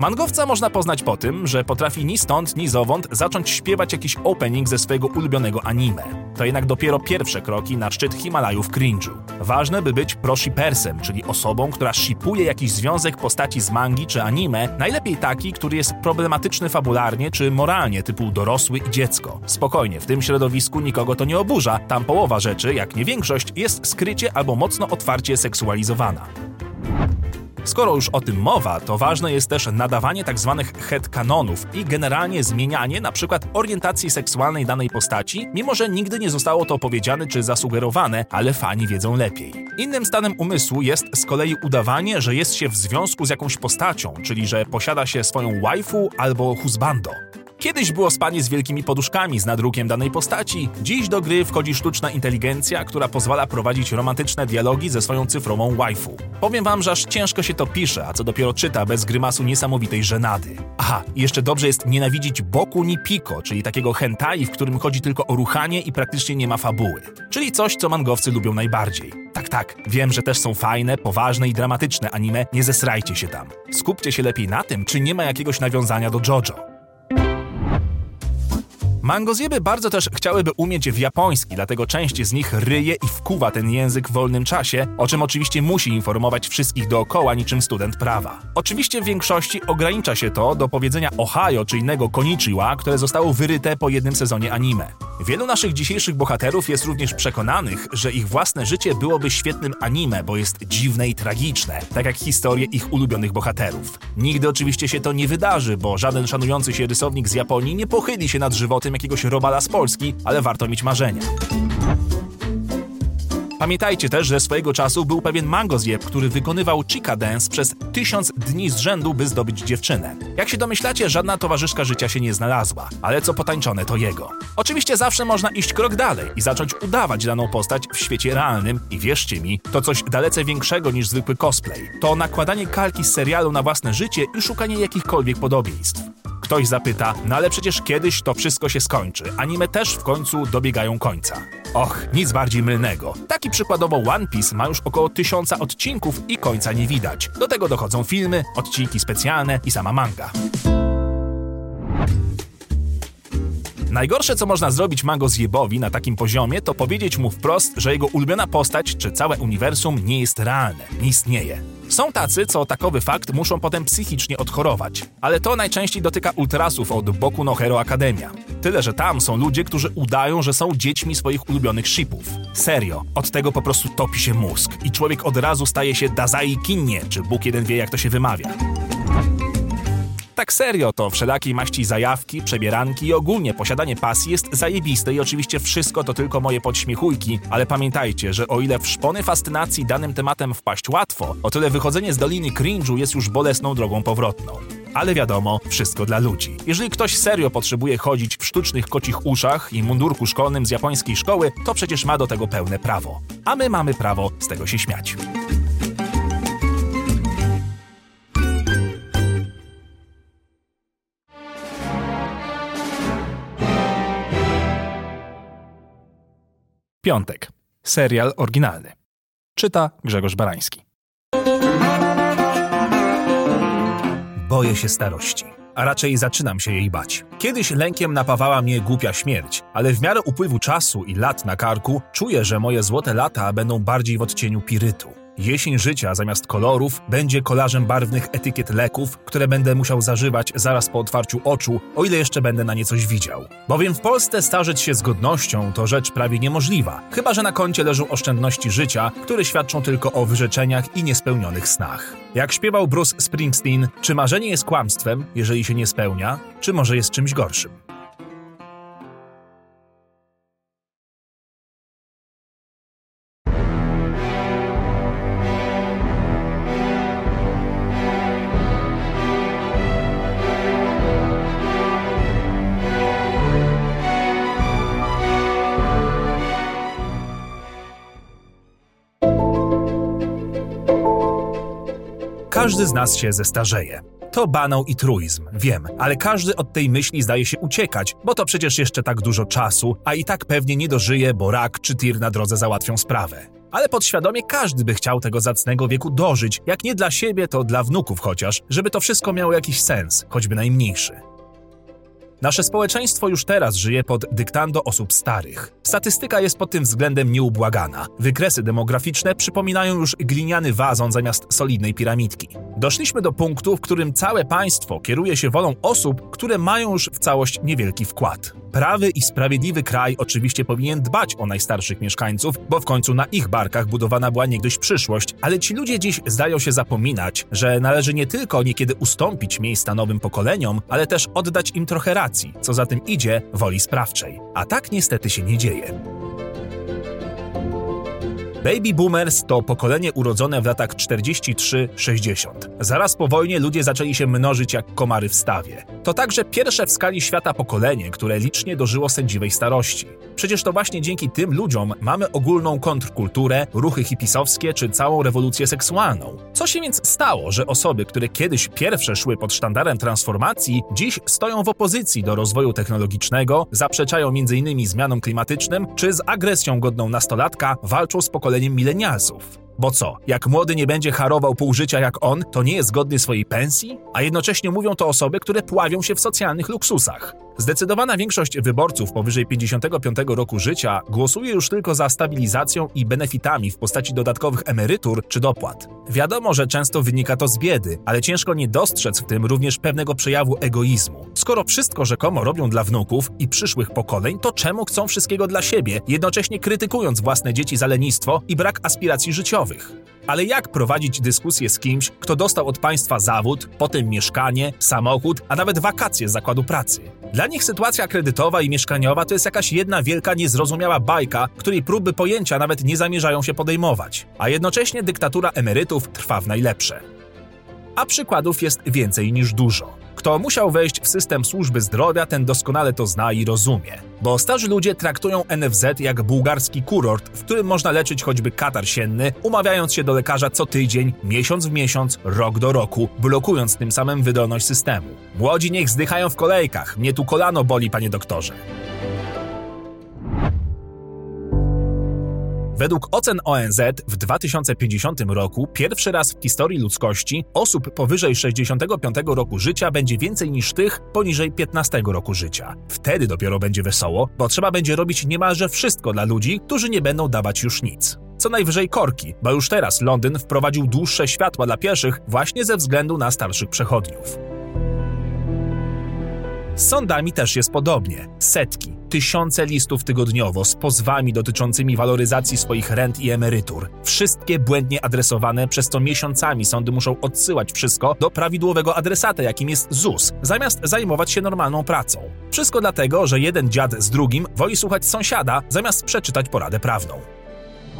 Mangowca można poznać po tym, że potrafi ni stąd, ni zowąd zacząć śpiewać jakiś opening ze swojego ulubionego anime. To jednak dopiero pierwsze kroki na szczyt Himalajów cringe'u. Ważne, by być proshipersem, czyli osobą, która shipuje jakiś związek postaci z mangi czy anime, najlepiej taki, który jest problematyczny fabularnie czy moralnie, typu dorosły i dziecko. Spokojnie, w tym środowisku nikogo to nie oburza, tam połowa rzeczy, jak nie większość, jest skrycie albo mocno otwarcie seksualizowana. Skoro już o tym mowa, to ważne jest też nadawanie tzw. Tak headcanonów i generalnie zmienianie np. orientacji seksualnej danej postaci, mimo że nigdy nie zostało to powiedziane czy zasugerowane, ale fani wiedzą lepiej. Innym stanem umysłu jest z kolei udawanie, że jest się w związku z jakąś postacią, czyli że posiada się swoją waifu albo husbando. Kiedyś było spanie z wielkimi poduszkami z nadrukiem danej postaci, dziś do gry wchodzi sztuczna inteligencja, która pozwala prowadzić romantyczne dialogi ze swoją cyfrową waifu. Powiem wam, że aż ciężko się to pisze, a co dopiero czyta bez grymasu niesamowitej żenady. Aha, jeszcze dobrze jest nienawidzić Boku ni Pico, czyli takiego hentai, w którym chodzi tylko o ruchanie i praktycznie nie ma fabuły. Czyli coś, co mangowcy lubią najbardziej. Tak, tak, wiem, że też są fajne, poważne i dramatyczne anime, nie zesrajcie się tam. Skupcie się lepiej na tym, czy nie ma jakiegoś nawiązania do JoJo. Mangozjeby bardzo też chciałyby umieć w japoński, dlatego część z nich ryje i wkuwa ten język w wolnym czasie, o czym oczywiście musi informować wszystkich dookoła niczym student prawa. Oczywiście w większości ogranicza się to do powiedzenia Ohio czy innego Konichiwa, które zostało wyryte po jednym sezonie anime. Wielu naszych dzisiejszych bohaterów jest również przekonanych, że ich własne życie byłoby świetnym anime, bo jest dziwne i tragiczne, tak jak historie ich ulubionych bohaterów. Nigdy oczywiście się to nie wydarzy, bo żaden szanujący się rysownik z Japonii nie pochyli się nad żywotem jakiegoś robala z Polski, ale warto mieć marzenia. Pamiętajcie też, że swojego czasu był pewien mangozjeb, który wykonywał chica dance przez tysiąc dni z rzędu, by zdobyć dziewczynę. Jak się domyślacie, żadna towarzyszka życia się nie znalazła, ale co potańczone to jego. Oczywiście zawsze można iść krok dalej i zacząć udawać daną postać w świecie realnym i wierzcie mi, to coś dalece większego niż zwykły cosplay. To nakładanie kalki z serialu na własne życie i szukanie jakichkolwiek podobieństw. Ktoś zapyta, no ale przecież kiedyś to wszystko się skończy. Anime też w końcu dobiegają końca. Och, nic bardziej mylnego. Taki przykładowo One Piece ma już około tysiąca odcinków i końca nie widać. Do tego dochodzą filmy, odcinki specjalne i sama manga. Najgorsze, co można zrobić Mango Zjebowi na takim poziomie, to powiedzieć mu wprost, że jego ulubiona postać czy całe uniwersum nie jest realne, nie istnieje. Są tacy, co takowy fakt muszą potem psychicznie odchorować. Ale to najczęściej dotyka ultrasów od Boku no Hero Academia. Tyle, że tam są ludzie, którzy udają, że są dziećmi swoich ulubionych shipów. Serio, od tego po prostu topi się mózg i człowiek od razu staje się Dazai Kinnie, czy Bóg jeden wie jak to się wymawia tak serio, to wszelakiej maści zajawki, przebieranki i ogólnie posiadanie pasji jest zajebiste i oczywiście wszystko to tylko moje podśmiechujki, ale pamiętajcie, że o ile w szpony fascynacji danym tematem wpaść łatwo, o tyle wychodzenie z doliny cringe'u jest już bolesną drogą powrotną. Ale wiadomo, wszystko dla ludzi. Jeżeli ktoś serio potrzebuje chodzić w sztucznych kocich uszach i mundurku szkolnym z japońskiej szkoły, to przecież ma do tego pełne prawo. A my mamy prawo z tego się śmiać. Piątek. Serial oryginalny. Czyta Grzegorz Barański. Boję się starości, a raczej zaczynam się jej bać. Kiedyś lękiem napawała mnie głupia śmierć, ale w miarę upływu czasu i lat na karku czuję, że moje złote lata będą bardziej w odcieniu pirytu. Jesień życia zamiast kolorów będzie kolażem barwnych etykiet leków, które będę musiał zażywać zaraz po otwarciu oczu, o ile jeszcze będę na nie coś widział. Bowiem w Polsce starzeć się z godnością to rzecz prawie niemożliwa, chyba że na koncie leżą oszczędności życia, które świadczą tylko o wyrzeczeniach i niespełnionych snach. Jak śpiewał Bruce Springsteen, czy marzenie jest kłamstwem, jeżeli się nie spełnia, czy może jest czymś gorszym? Każdy z nas się zestarzeje. To banał i truizm, wiem, ale każdy od tej myśli zdaje się uciekać, bo to przecież jeszcze tak dużo czasu, a i tak pewnie nie dożyje, bo rak czy tir na drodze załatwią sprawę. Ale podświadomie każdy by chciał tego zacnego wieku dożyć, jak nie dla siebie, to dla wnuków chociaż, żeby to wszystko miało jakiś sens, choćby najmniejszy. Nasze społeczeństwo już teraz żyje pod dyktando osób starych. Statystyka jest pod tym względem nieubłagana. Wykresy demograficzne przypominają już gliniany wazon zamiast solidnej piramidki. Doszliśmy do punktu, w którym całe państwo kieruje się wolą osób, które mają już w całość niewielki wkład. Prawy i sprawiedliwy kraj oczywiście powinien dbać o najstarszych mieszkańców, bo w końcu na ich barkach budowana była niegdyś przyszłość, ale ci ludzie dziś zdają się zapominać, że należy nie tylko niekiedy ustąpić miejsca nowym pokoleniom, ale też oddać im trochę racji, co za tym idzie woli sprawczej. A tak niestety się nie dzieje. Baby boomers to pokolenie urodzone w latach 43-60. Zaraz po wojnie ludzie zaczęli się mnożyć jak komary w stawie. To także pierwsze w skali świata pokolenie, które licznie dożyło sędziwej starości. Przecież to właśnie dzięki tym ludziom mamy ogólną kontrkulturę, ruchy hipisowskie czy całą rewolucję seksualną. Co się więc stało, że osoby, które kiedyś pierwsze szły pod sztandarem transformacji, dziś stoją w opozycji do rozwoju technologicznego, zaprzeczają m.in. zmianom klimatycznym, czy z agresją godną nastolatka walczą z pokoleniem milenialsów? Bo co, jak młody nie będzie harował pół życia jak on, to nie jest godny swojej pensji? A jednocześnie mówią to osoby, które pławią się w socjalnych luksusach. Zdecydowana większość wyborców powyżej 55 roku życia głosuje już tylko za stabilizacją i benefitami w postaci dodatkowych emerytur czy dopłat. Wiadomo, że często wynika to z biedy, ale ciężko nie dostrzec w tym również pewnego przejawu egoizmu. Skoro wszystko rzekomo robią dla wnuków i przyszłych pokoleń, to czemu chcą wszystkiego dla siebie, jednocześnie krytykując własne dzieci za lenistwo i brak aspiracji życiowych? Ale jak prowadzić dyskusję z kimś, kto dostał od państwa zawód, potem mieszkanie, samochód, a nawet wakacje z zakładu pracy? Dla nich sytuacja kredytowa i mieszkaniowa to jest jakaś jedna wielka, niezrozumiała bajka, której próby pojęcia nawet nie zamierzają się podejmować, a jednocześnie dyktatura emerytów trwa w najlepsze. A przykładów jest więcej niż dużo. Kto musiał wejść w system służby zdrowia, ten doskonale to zna i rozumie. Bo starzy ludzie traktują NFZ jak bułgarski kurort, w którym można leczyć choćby katar sienny, umawiając się do lekarza co tydzień, miesiąc w miesiąc, rok do roku, blokując tym samym wydolność systemu. Młodzi niech zdychają w kolejkach, mnie tu kolano boli, panie doktorze. Według ocen ONZ w 2050 roku pierwszy raz w historii ludzkości osób powyżej 65 roku życia będzie więcej niż tych poniżej 15 roku życia. Wtedy dopiero będzie wesoło, bo trzeba będzie robić niemalże wszystko dla ludzi, którzy nie będą dawać już nic. Co najwyżej korki, bo już teraz Londyn wprowadził dłuższe światła dla pieszych właśnie ze względu na starszych przechodniów. Z sądami też jest podobnie. Setki, tysiące listów tygodniowo z pozwami dotyczącymi waloryzacji swoich rent i emerytur. Wszystkie błędnie adresowane, przez co miesiącami sądy muszą odsyłać wszystko do prawidłowego adresata, jakim jest ZUS, zamiast zajmować się normalną pracą. Wszystko dlatego, że jeden dziad z drugim woli słuchać sąsiada, zamiast przeczytać poradę prawną.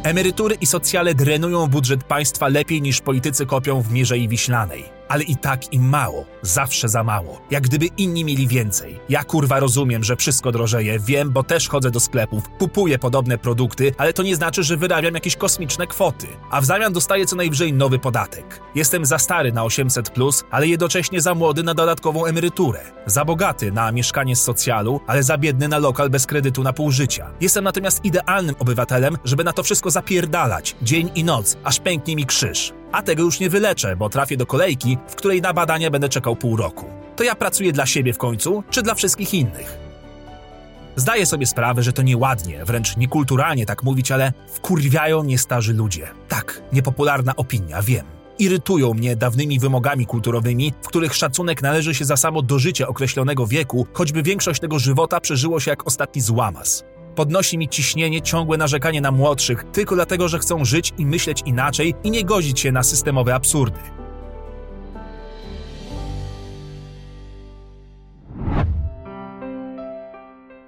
Emerytury i socjale drenują budżet państwa lepiej niż politycy kopią w Mierzei Wiślanej. Ale i tak im mało, zawsze za mało. Jak gdyby inni mieli więcej. Ja kurwa rozumiem, że wszystko drożeje, wiem, bo też chodzę do sklepów, kupuję podobne produkty, ale to nie znaczy, że wyrabiam jakieś kosmiczne kwoty. A w zamian dostaję co najwyżej nowy podatek. Jestem za stary na 800, plus, ale jednocześnie za młody na dodatkową emeryturę. Za bogaty na mieszkanie z socjalu, ale za biedny na lokal bez kredytu na pół życia. Jestem natomiast idealnym obywatelem, żeby na to wszystko zapierdalać, dzień i noc, aż pęknie mi krzyż. A tego już nie wyleczę, bo trafię do kolejki, w której na badania będę czekał pół roku. To ja pracuję dla siebie w końcu, czy dla wszystkich innych? Zdaję sobie sprawę, że to nieładnie, wręcz niekulturalnie tak mówić, ale wkurwiają mnie starzy ludzie. Tak, niepopularna opinia, wiem. Irytują mnie dawnymi wymogami kulturowymi, w których szacunek należy się za samo dożycie określonego wieku, choćby większość tego żywota przeżyło się jak ostatni złamas. Podnosi mi ciśnienie ciągłe narzekanie na młodszych, tylko dlatego, że chcą żyć i myśleć inaczej i nie godzić się na systemowe absurdy.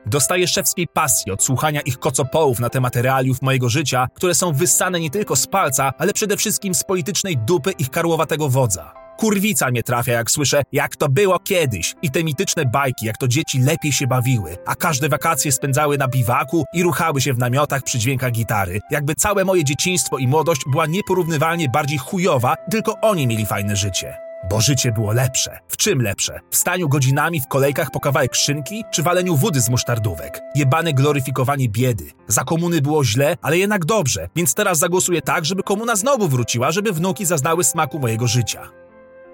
Dostaję szewskiej pasji od słuchania ich kocopołów na temat realiów mojego życia, które są wyssane nie tylko z palca, ale przede wszystkim z politycznej dupy ich karłowatego wodza. Kurwica mnie trafia, jak słyszę, jak to było kiedyś i te mityczne bajki, jak to dzieci lepiej się bawiły, a każde wakacje spędzały na biwaku i ruchały się w namiotach przy dźwiękach gitary. Jakby całe moje dzieciństwo i młodość była nieporównywalnie bardziej chujowa, tylko oni mieli fajne życie. Bo życie było lepsze. W czym lepsze? W staniu godzinami w kolejkach po kawałek szynki, czy waleniu wody z musztardówek? Jebane gloryfikowanie biedy. Za komuny było źle, ale jednak dobrze, więc teraz zagłosuję tak, żeby komuna znowu wróciła, żeby wnuki zaznały smaku mojego życia.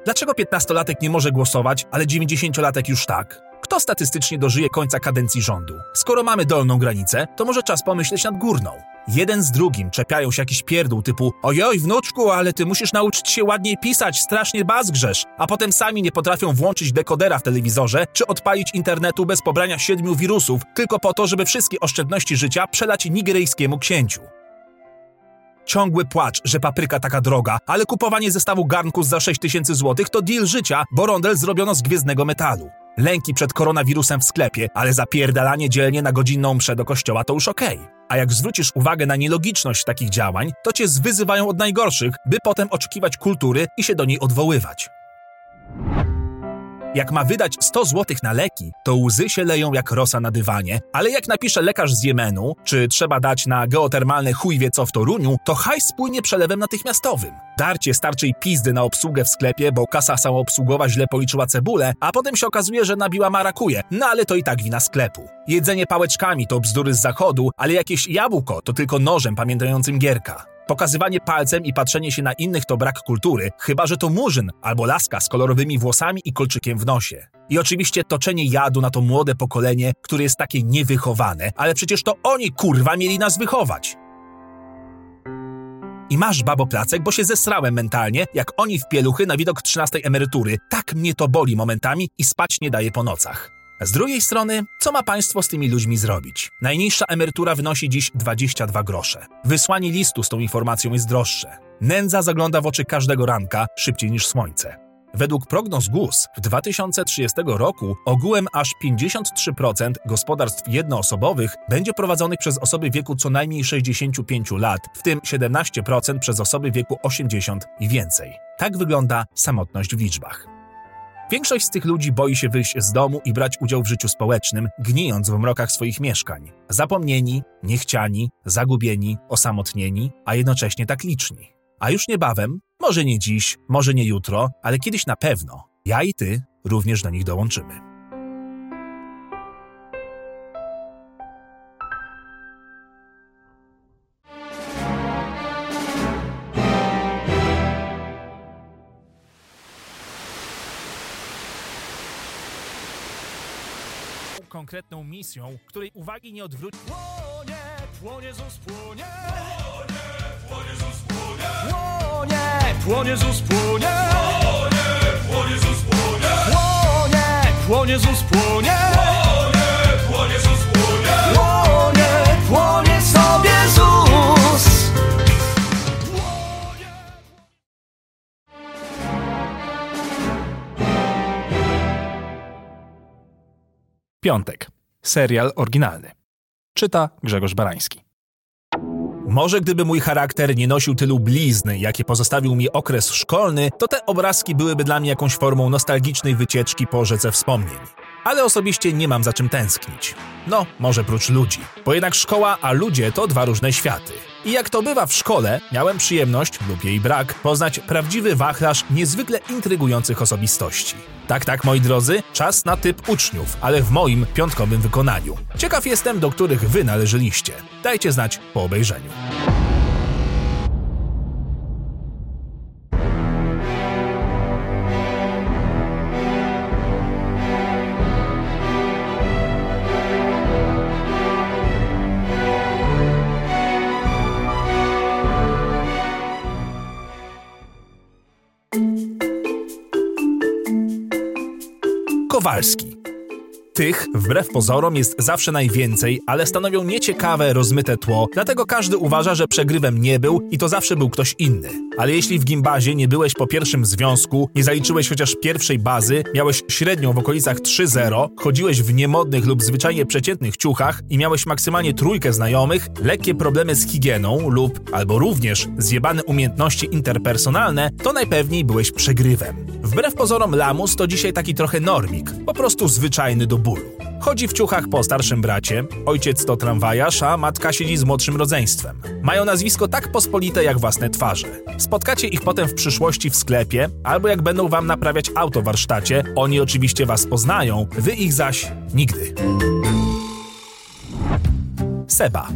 Dlaczego 15-latek nie może głosować, ale 90-latek już tak? Kto statystycznie dożyje końca kadencji rządu? Skoro mamy dolną granicę, to może czas pomyśleć nad górną. Jeden z drugim czepiają się jakiś pierdół typu ojoj wnuczku, ale ty musisz nauczyć się ładniej pisać, strasznie bazgrzesz, a potem sami nie potrafią włączyć dekodera w telewizorze czy odpalić internetu bez pobrania siedmiu wirusów, tylko po to, żeby wszystkie oszczędności życia przelać nigeryjskiemu księciu. Ciągły płacz, że papryka taka droga, ale kupowanie zestawu garnków za 6000 zł to deal życia, bo rondel zrobiono z gwiezdnego metalu. Lęki przed koronawirusem w sklepie, ale zapierdalanie dzielnie na godzinną mszę do kościoła to już okej. A jak zwrócisz uwagę na nielogiczność takich działań, to cię zwyzywają od najgorszych, by potem oczekiwać kultury i się do niej odwoływać. Jak ma wydać 100 zł na leki, to łzy się leją jak rosa na dywanie, ale jak napisze lekarz z Jemenu, czy trzeba dać na geotermalne chuj wie co w Toruniu, to hajs spłynie przelewem natychmiastowym. Darcie starczej pizdy na obsługę w sklepie, bo kasa samoobsługowa źle policzyła cebulę, a potem się okazuje, że nabiła marakuje, no ale to i tak wina sklepu. Jedzenie pałeczkami to bzdury z zachodu, ale jakieś jabłko to tylko nożem pamiętającym gierka. Pokazywanie palcem i patrzenie się na innych to brak kultury, chyba że to murzyn albo laska z kolorowymi włosami i kolczykiem w nosie. I oczywiście toczenie jadu na to młode pokolenie, które jest takie niewychowane, ale przecież to oni kurwa mieli nas wychować. I masz babo placek, bo się zesrałem mentalnie, jak oni w pieluchy na widok 13 emerytury. Tak mnie to boli momentami i spać nie daje po nocach. Z drugiej strony, co ma państwo z tymi ludźmi zrobić? Najniższa emerytura wynosi dziś 22 grosze. Wysłanie listu z tą informacją jest droższe. Nędza zagląda w oczy każdego ranka szybciej niż słońce. Według prognoz GUS w 2030 roku ogółem aż 53% gospodarstw jednoosobowych będzie prowadzonych przez osoby wieku co najmniej 65 lat, w tym 17% przez osoby wieku 80 i więcej. Tak wygląda samotność w liczbach. Większość z tych ludzi boi się wyjść z domu i brać udział w życiu społecznym, gnijąc w mrokach swoich mieszkań. Zapomnieni, niechciani, zagubieni, osamotnieni, a jednocześnie tak liczni. A już niebawem, może nie dziś, może nie jutro, ale kiedyś na pewno, ja i ty również do nich dołączymy. Konkretną misją, której uwagi nie odwróci. Płonie, płonie ZUS, płonie! Płonie, płonie ZUS, płonie! Płonie, płonie ZUS, płonie! Płonie, płonie ZUS, płonie! Płonie, płonie ZUS, płonie! Płonie, płonie ZUS, płonie! Płonie, płonie Piątek. Serial oryginalny. Czyta Grzegorz Barański. Może gdyby mój charakter nie nosił tylu blizny, jakie pozostawił mi okres szkolny, to te obrazki byłyby dla mnie jakąś formą nostalgicznej wycieczki po rzece wspomnień. Ale osobiście nie mam za czym tęsknić. No, może prócz ludzi. Bo jednak szkoła a ludzie to dwa różne światy. I jak to bywa w szkole, miałem przyjemność, lub jej brak, poznać prawdziwy wachlarz niezwykle intrygujących osobistości. Tak, tak, moi drodzy, czas na typ uczniów, ale w moim piątkowym wykonaniu. Ciekaw jestem, do których wy należeliście. Dajcie znać po obejrzeniu. Kowalski. Tych, wbrew pozorom, jest zawsze najwięcej, ale stanowią nieciekawe, rozmyte tło, dlatego każdy uważa, że przegrywem nie był i to zawsze był ktoś inny. Ale jeśli w gimbazie nie byłeś po pierwszym związku, nie zaliczyłeś chociaż pierwszej bazy, miałeś średnią w okolicach 3-0, chodziłeś w niemodnych lub zwyczajnie przeciętnych ciuchach i miałeś maksymalnie trójkę znajomych, lekkie problemy z higieną lub albo również zjebane umiejętności interpersonalne, to najpewniej byłeś przegrywem. Wbrew pozorom Lamus to dzisiaj taki trochę normik, po prostu zwyczajny do bólu. Chodzi w ciuchach po starszym bracie, ojciec to tramwajarz, a matka siedzi z młodszym rodzeństwem. Mają nazwisko tak pospolite jak własne twarze. Spotkacie ich potem w przyszłości w sklepie, albo jak będą wam naprawiać auto w warsztacie, oni oczywiście was poznają, wy ich zaś nigdy. Seba.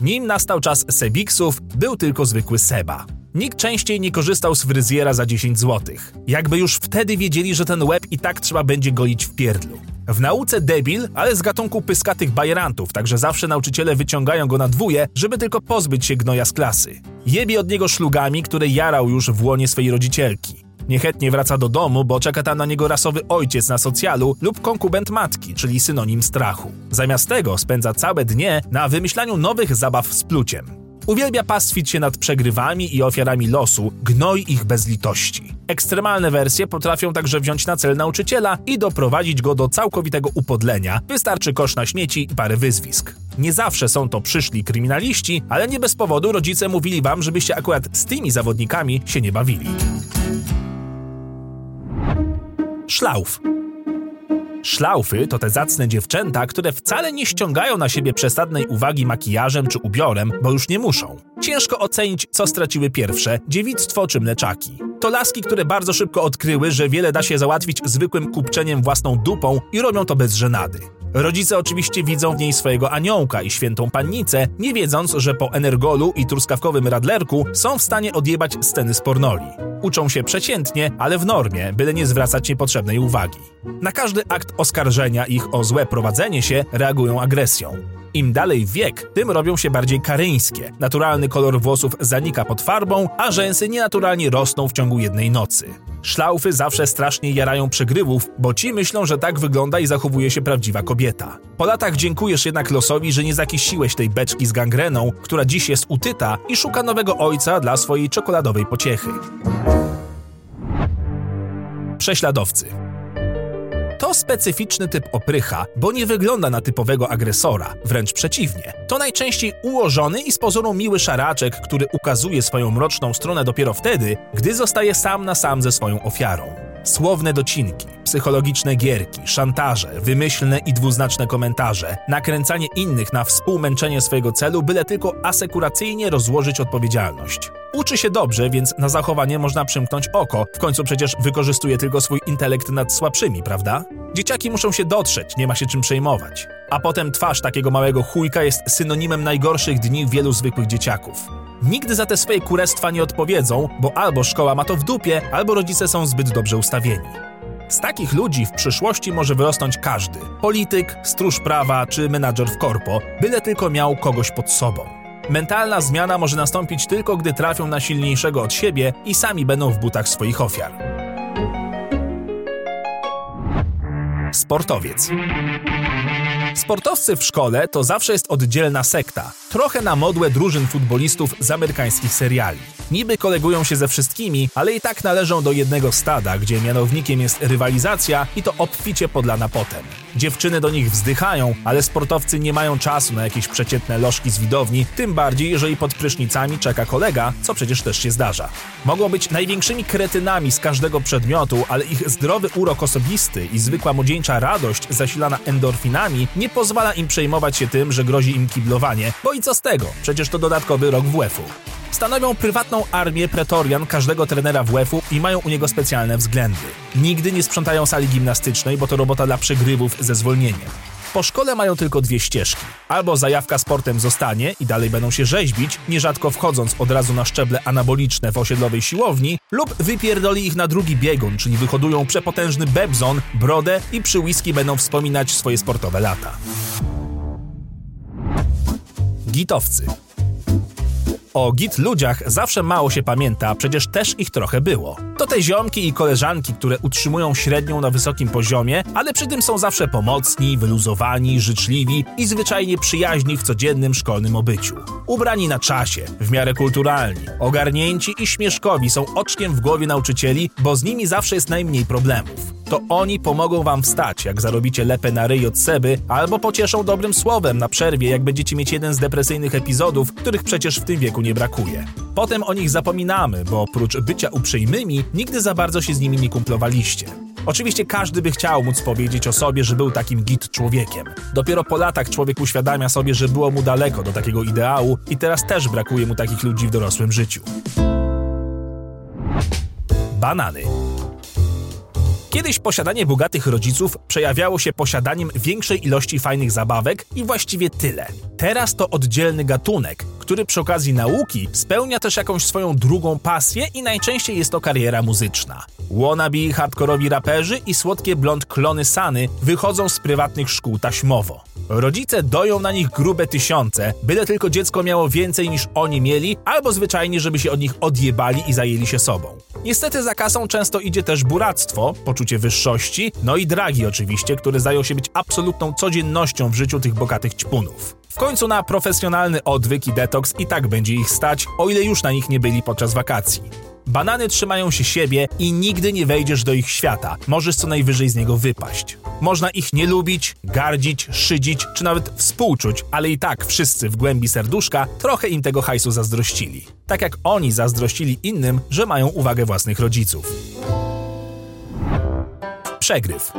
Nim nastał czas Sebiksów, był tylko zwykły Seba. Nikt częściej nie korzystał z fryzjera za 10 zł. Jakby już wtedy wiedzieli, że ten łeb i tak trzeba będzie golić w pierdlu. W nauce debil, ale z gatunku pyskatych bajerantów, także zawsze nauczyciele wyciągają go na dwóje, żeby tylko pozbyć się gnoja z klasy. Jebie od niego szlugami, które jarał już w łonie swej rodzicielki. Niechętnie wraca do domu, bo czeka tam na niego rasowy ojciec na socjalu lub konkubent matki, czyli synonim strachu. Zamiast tego spędza całe dnie na wymyślaniu nowych zabaw z pluciem. Uwielbia pastwić się nad przegrywami i ofiarami losu, gnoi ich bez litości. Ekstremalne wersje potrafią także wziąć na cel nauczyciela i doprowadzić go do całkowitego upodlenia. Wystarczy kosz na śmieci i parę wyzwisk. Nie zawsze są to przyszli kryminaliści, ale nie bez powodu rodzice mówili wam, żebyście akurat z tymi zawodnikami się nie bawili. Szlauf. Szlaufy to te zacne dziewczęta, które wcale nie ściągają na siebie przesadnej uwagi makijażem czy ubiorem, bo już nie muszą. Ciężko ocenić, co straciły pierwsze dziewictwo czy mleczaki. To laski, które bardzo szybko odkryły, że wiele da się załatwić zwykłym kupczeniem własną dupą i robią to bez żenady. Rodzice oczywiście widzą w niej swojego aniołka i świętą pannicę, nie wiedząc, że po energolu i truskawkowym radlerku są w stanie odjebać sceny z pornoli. Uczą się przeciętnie, ale w normie, byle nie zwracać niepotrzebnej uwagi. Na każdy akt oskarżenia ich o złe prowadzenie się reagują agresją. Im dalej wiek, tym robią się bardziej karyńskie. Naturalny kolor włosów zanika pod farbą, a rzęsy nienaturalnie rosną w ciągu jednej nocy. Szlaufy zawsze strasznie jarają przegrywów, bo ci myślą, że tak wygląda i zachowuje się prawdziwa kobieta. Po latach dziękujesz jednak losowi, że nie zakisiłeś tej beczki z gangreną, która dziś jest utyta i szuka nowego ojca dla swojej czekoladowej pociechy. Prześladowcy. To specyficzny typ oprycha, bo nie wygląda na typowego agresora, wręcz przeciwnie. To najczęściej ułożony i z pozoru miły szaraczek, który ukazuje swoją mroczną stronę dopiero wtedy, gdy zostaje sam na sam ze swoją ofiarą. Słowne docinki, psychologiczne gierki, szantaże, wymyślne i dwuznaczne komentarze, nakręcanie innych na współmęczenie swojego celu, byle tylko asekuracyjnie rozłożyć odpowiedzialność. Uczy się dobrze, więc na zachowanie można przymknąć oko, w końcu przecież wykorzystuje tylko swój intelekt nad słabszymi, prawda? Dzieciaki muszą się dotrzeć, nie ma się czym przejmować. A potem twarz takiego małego chujka jest synonimem najgorszych dni wielu zwykłych dzieciaków. Nigdy za te swoje kurestwa nie odpowiedzą, bo albo szkoła ma to w dupie, albo rodzice są zbyt dobrze ustawieni. Z takich ludzi w przyszłości może wyrosnąć każdy. Polityk, stróż prawa czy menadżer w korpo, byle tylko miał kogoś pod sobą. Mentalna zmiana może nastąpić tylko, gdy trafią na silniejszego od siebie i sami będą w butach swoich ofiar. Sportowiec. Sportowcy w szkole to zawsze jest oddzielna sekta, trochę na modłę drużyn futbolistów z amerykańskich seriali. Niby kolegują się ze wszystkimi, ale i tak należą do jednego stada, gdzie mianownikiem jest rywalizacja i to obficie podlana potem. Dziewczyny do nich wzdychają, ale sportowcy nie mają czasu na jakieś przeciętne lożki z widowni, tym bardziej jeżeli pod prysznicami czeka kolega, co przecież też się zdarza. Mogą być największymi kretynami z każdego przedmiotu, ale ich zdrowy urok osobisty i zwykła młodzieńcza radość zasilana endorfinami nie pozwala im przejmować się tym, że grozi im kiblowanie, bo i co z tego? Przecież to dodatkowy rok WF-u. Stanowią prywatną armię pretorian każdego trenera WF-u i mają u niego specjalne względy. Nigdy nie sprzątają sali gimnastycznej, bo to robota dla przegrywów ze zwolnieniem. Po szkole mają tylko dwie ścieżki. Albo zajawka sportem zostanie i dalej będą się rzeźbić, nierzadko wchodząc od razu na szczeble anaboliczne w osiedlowej siłowni, lub wypierdoli ich na drugi biegun, czyli wyhodują przepotężny bebzon, brodę i przy whisky będą wspominać swoje sportowe lata. Gitowcy. O git ludziach zawsze mało się pamięta, przecież też ich trochę było. To te ziomki i koleżanki, które utrzymują średnią na wysokim poziomie, ale przy tym są zawsze pomocni, wyluzowani, życzliwi i zwyczajnie przyjaźni w codziennym szkolnym obyciu. Ubrani na czasie, w miarę kulturalni, ogarnięci i śmieszkowi są oczkiem w głowie nauczycieli, bo z nimi zawsze jest najmniej problemów to oni pomogą wam wstać, jak zarobicie lepę na ryj od seby, albo pocieszą dobrym słowem na przerwie, jak będziecie mieć jeden z depresyjnych epizodów, których przecież w tym wieku nie brakuje. Potem o nich zapominamy, bo oprócz bycia uprzejmymi, nigdy za bardzo się z nimi nie kumplowaliście. Oczywiście każdy by chciał móc powiedzieć o sobie, że był takim git człowiekiem. Dopiero po latach człowiek uświadamia sobie, że było mu daleko do takiego ideału i teraz też brakuje mu takich ludzi w dorosłym życiu. Banany. Kiedyś posiadanie bogatych rodziców przejawiało się posiadaniem większej ilości fajnych zabawek i właściwie tyle. Teraz to oddzielny gatunek, który przy okazji nauki spełnia też jakąś swoją drugą pasję i najczęściej jest to kariera muzyczna. Wannabe, hardkorowi raperzy i słodkie blond klony Sany wychodzą z prywatnych szkół taśmowo. Rodzice doją na nich grube tysiące, byle tylko dziecko miało więcej niż oni mieli, albo zwyczajnie, żeby się od nich odjebali i zajęli się sobą. Niestety za kasą często idzie też buractwo, poczucie wyższości, no i dragi oczywiście, które zdają się być absolutną codziennością w życiu tych bogatych ćpunów. W końcu na profesjonalny odwyk i detoks i tak będzie ich stać, o ile już na nich nie byli podczas wakacji. Banany trzymają się siebie i nigdy nie wejdziesz do ich świata. Możesz co najwyżej z niego wypaść. Można ich nie lubić, gardzić, szydzić, czy nawet współczuć, ale i tak wszyscy w głębi serduszka trochę im tego hajsu zazdrościli. Tak jak oni zazdrościli innym, że mają uwagę własnych rodziców. Przegryw.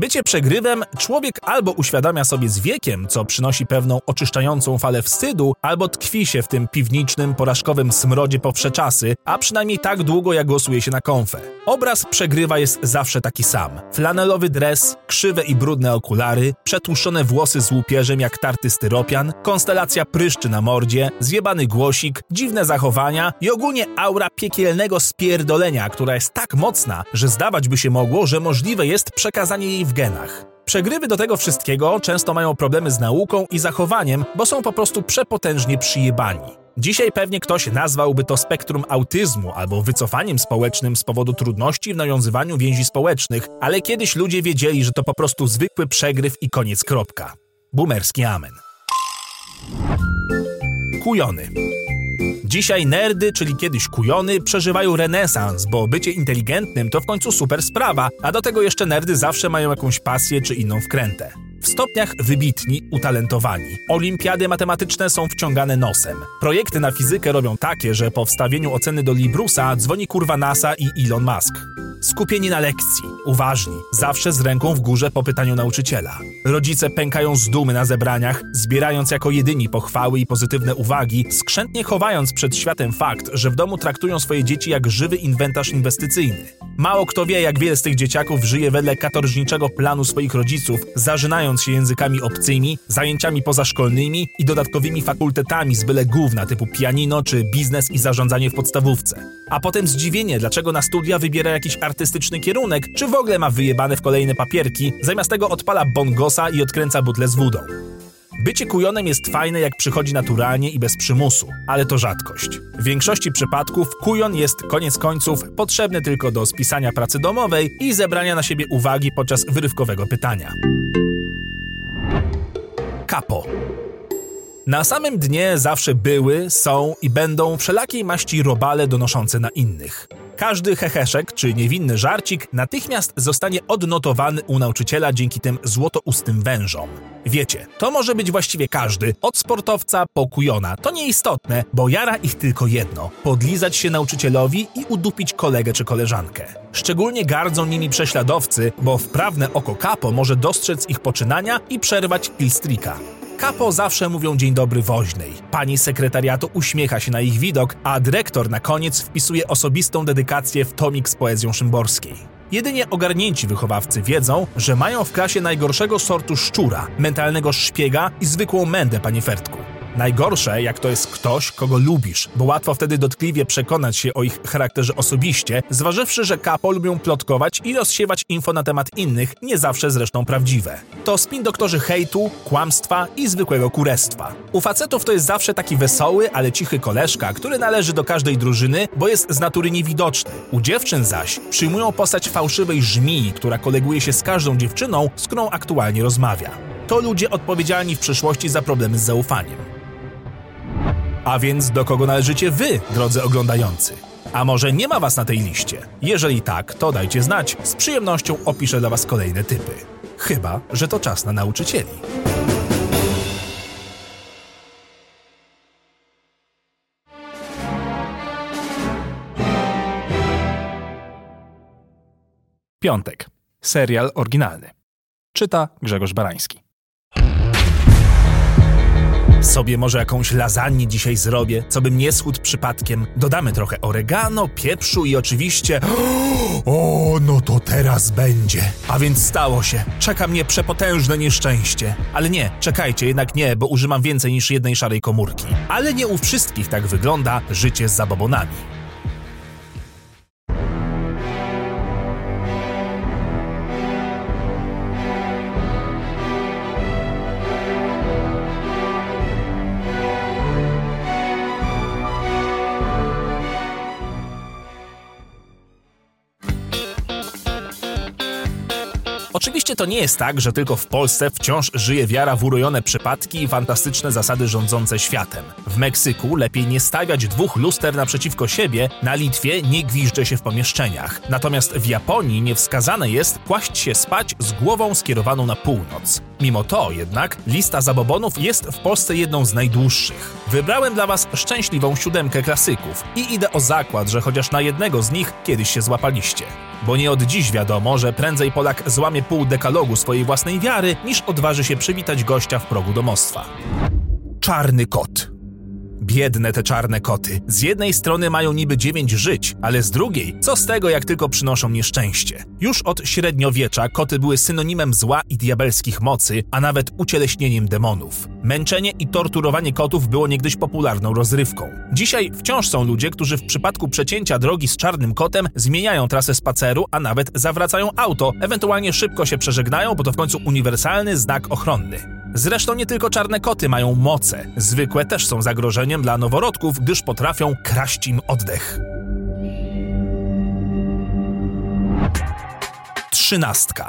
Bycie przegrywem człowiek albo uświadamia sobie z wiekiem, co przynosi pewną oczyszczającą falę wstydu, albo tkwi się w tym piwnicznym, porażkowym smrodzie po wsze czasy, a przynajmniej tak długo jak głosuje się na konfę. Obraz przegrywa jest zawsze taki sam. Flanelowy dres, krzywe i brudne okulary, przetłuszczone włosy z łupieżem jak tarty styropian, konstelacja pryszczy na mordzie, zjebany głosik, dziwne zachowania i ogólnie aura piekielnego spierdolenia, która jest tak mocna, że zdawać by się mogło, że możliwe jest przekazanie jej w genach. Przegrywy do tego wszystkiego często mają problemy z nauką i zachowaniem, bo są po prostu przepotężnie przyjebani. Dzisiaj pewnie ktoś nazwałby to spektrum autyzmu albo wycofaniem społecznym z powodu trudności w nawiązywaniu więzi społecznych, ale kiedyś ludzie wiedzieli, że to po prostu zwykły przegryw i koniec kropka. Boomerski amen. Kujony. Dzisiaj nerdy, czyli kiedyś kujony, przeżywają renesans, bo bycie inteligentnym to w końcu super sprawa, a do tego jeszcze nerdy zawsze mają jakąś pasję czy inną wkrętę. W stopniach wybitni, utalentowani. Olimpiady matematyczne są wciągane nosem. Projekty na fizykę robią takie, że po wstawieniu oceny do Librusa dzwoni kurwa NASA i Elon Musk. Skupieni na lekcji, uważni, zawsze z ręką w górze po pytaniu nauczyciela. Rodzice pękają z dumy na zebraniach, zbierając jako jedyni pochwały i pozytywne uwagi, skrzętnie chowając przed światem fakt, że w domu traktują swoje dzieci jak żywy inwentarz inwestycyjny. Mało kto wie, jak wiele z tych dzieciaków żyje wedle katorżniczego planu swoich rodziców, zażynając się językami obcymi, zajęciami pozaszkolnymi i dodatkowymi fakultetami z byle gówna typu pianino czy biznes i zarządzanie w podstawówce. A potem zdziwienie, dlaczego na studia wybiera jakiś artystyczny kierunek, czy w ogóle ma wyjebane w kolejne papierki, zamiast tego odpala bongosa i odkręca butle z wódą. Bycie kujonem jest fajne jak przychodzi naturalnie i bez przymusu, ale to rzadkość. W większości przypadków kujon jest koniec końców potrzebny tylko do spisania pracy domowej i zebrania na siebie uwagi podczas wyrywkowego pytania. Kapo. Na samym dnie zawsze były, są i będą wszelakiej maści robale donoszące na innych. Każdy heheszek czy niewinny żarcik natychmiast zostanie odnotowany u nauczyciela dzięki tym złotoustym wężom. Wiecie, to może być właściwie każdy, od sportowca po kujona. To nieistotne, bo jara ich tylko jedno – podlizać się nauczycielowi i udupić kolegę czy koleżankę. Szczególnie gardzą nimi prześladowcy, bo wprawne oko kapo może dostrzec ich poczynania i przerwać killstrika. Kapo zawsze mówią dzień dobry woźnej. Pani sekretariatu uśmiecha się na ich widok, a dyrektor na koniec wpisuje osobistą dedykację w tomik z poezją szymborskiej. Jedynie ogarnięci wychowawcy wiedzą, że mają w klasie najgorszego sortu szczura, mentalnego szpiega i zwykłą mędę, panie Fertku. Najgorsze, jak to jest ktoś, kogo lubisz, bo łatwo wtedy dotkliwie przekonać się o ich charakterze osobiście, zważywszy, że kapo lubią plotkować i rozsiewać info na temat innych, nie zawsze zresztą prawdziwe. To spin doktorzy hejtu, kłamstwa i zwykłego kurestwa. U facetów to jest zawsze taki wesoły, ale cichy koleżka, który należy do każdej drużyny, bo jest z natury niewidoczny. U dziewczyn zaś przyjmują postać fałszywej żmii, która koleguje się z każdą dziewczyną, z którą aktualnie rozmawia. To ludzie odpowiedzialni w przyszłości za problemy z zaufaniem. A więc do kogo należycie wy, drodzy oglądający? A może nie ma was na tej liście? Jeżeli tak, to dajcie znać, z przyjemnością opiszę dla was kolejne typy. Chyba, że to czas na nauczycieli. Piątek. Serial oryginalny. Czyta Grzegorz Barański. Sobie może jakąś lasagne dzisiaj zrobię, co bym nie schudł przypadkiem. Dodamy trochę oregano, pieprzu i oczywiście... O, no to teraz będzie. A więc stało się. Czeka mnie przepotężne nieszczęście. Ale nie, czekajcie, jednak nie, bo używam więcej niż jednej szarej komórki. Ale nie u wszystkich tak wygląda życie z zabobonami. To nie jest tak, że tylko w Polsce wciąż żyje wiara w urojone przypadki i fantastyczne zasady rządzące światem. W Meksyku lepiej nie stawiać dwóch luster naprzeciwko siebie, na Litwie nie gwiżdże się w pomieszczeniach. Natomiast w Japonii niewskazane jest kłaść się spać z głową skierowaną na północ. Mimo to jednak lista zabobonów jest w Polsce jedną z najdłuższych. Wybrałem dla Was szczęśliwą siódemkę klasyków i idę o zakład, że chociaż na jednego z nich kiedyś się złapaliście. Bo nie od dziś wiadomo, że prędzej Polak złamie pół dekalogu swojej własnej wiary, niż odważy się przywitać gościa w progu domostwa. Czarny kot. Biedne te czarne koty. Z jednej strony mają niby dziewięć żyć, ale z drugiej, co z tego, jak tylko przynoszą nieszczęście? Już od średniowiecza koty były synonimem zła i diabelskich mocy, a nawet ucieleśnieniem demonów. Męczenie i torturowanie kotów było niegdyś popularną rozrywką. Dzisiaj wciąż są ludzie, którzy w przypadku przecięcia drogi z czarnym kotem zmieniają trasę spaceru, a nawet zawracają auto, ewentualnie szybko się przeżegnają, bo to w końcu uniwersalny znak ochronny. Zresztą nie tylko czarne koty mają moce. Zwykłe też są zagrożeniem dla noworodków, gdyż potrafią kraść im oddech. Trzynastka.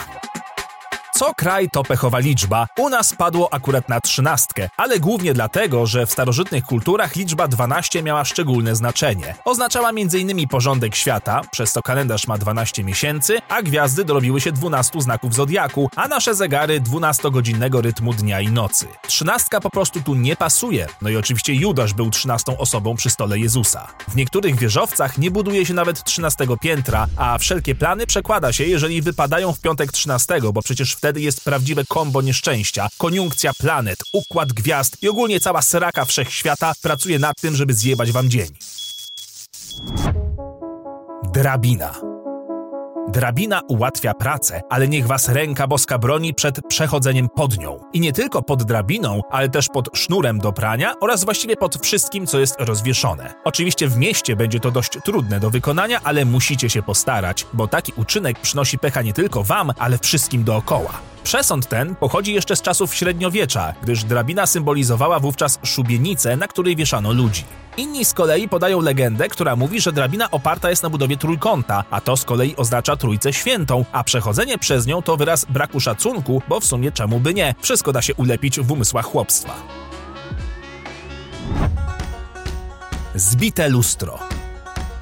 Co kraj to pechowa liczba, u nas padło akurat na trzynastkę, ale głównie dlatego, że w starożytnych kulturach liczba 12 miała szczególne znaczenie. Oznaczała m.in. porządek świata, przez co kalendarz ma 12 miesięcy, a gwiazdy dorobiły się 12 znaków zodiaku, a nasze zegary 12-godzinnego rytmu dnia i nocy. Trzynastka po prostu tu nie pasuje, no i oczywiście Judasz był trzynastą osobą przy stole Jezusa. W niektórych wieżowcach nie buduje się nawet 13 piętra, a wszelkie plany przekłada się, jeżeli wypadają w piątek 13, bo przecież wtedy jest prawdziwe kombo nieszczęścia, koniunkcja planet, układ gwiazd i ogólnie cała sraka wszechświata pracuje nad tym, żeby zjebać wam dzień. Drabina. Drabina ułatwia pracę, ale niech was ręka boska broni przed przechodzeniem pod nią. I nie tylko pod drabiną, ale też pod sznurem do prania oraz właściwie pod wszystkim, co jest rozwieszone. Oczywiście w mieście będzie to dość trudne do wykonania, ale musicie się postarać, bo taki uczynek przynosi pecha nie tylko wam, ale wszystkim dookoła. Przesąd ten pochodzi jeszcze z czasów średniowiecza, gdyż drabina symbolizowała wówczas szubienicę, na której wieszano ludzi. Inni z kolei podają legendę, która mówi, że drabina oparta jest na budowie trójkąta, a to z kolei oznacza Trójcę Świętą, a przechodzenie przez nią to wyraz braku szacunku, bo w sumie czemu by nie? Wszystko da się ulepić w umysłach chłopstwa. Zbite lustro.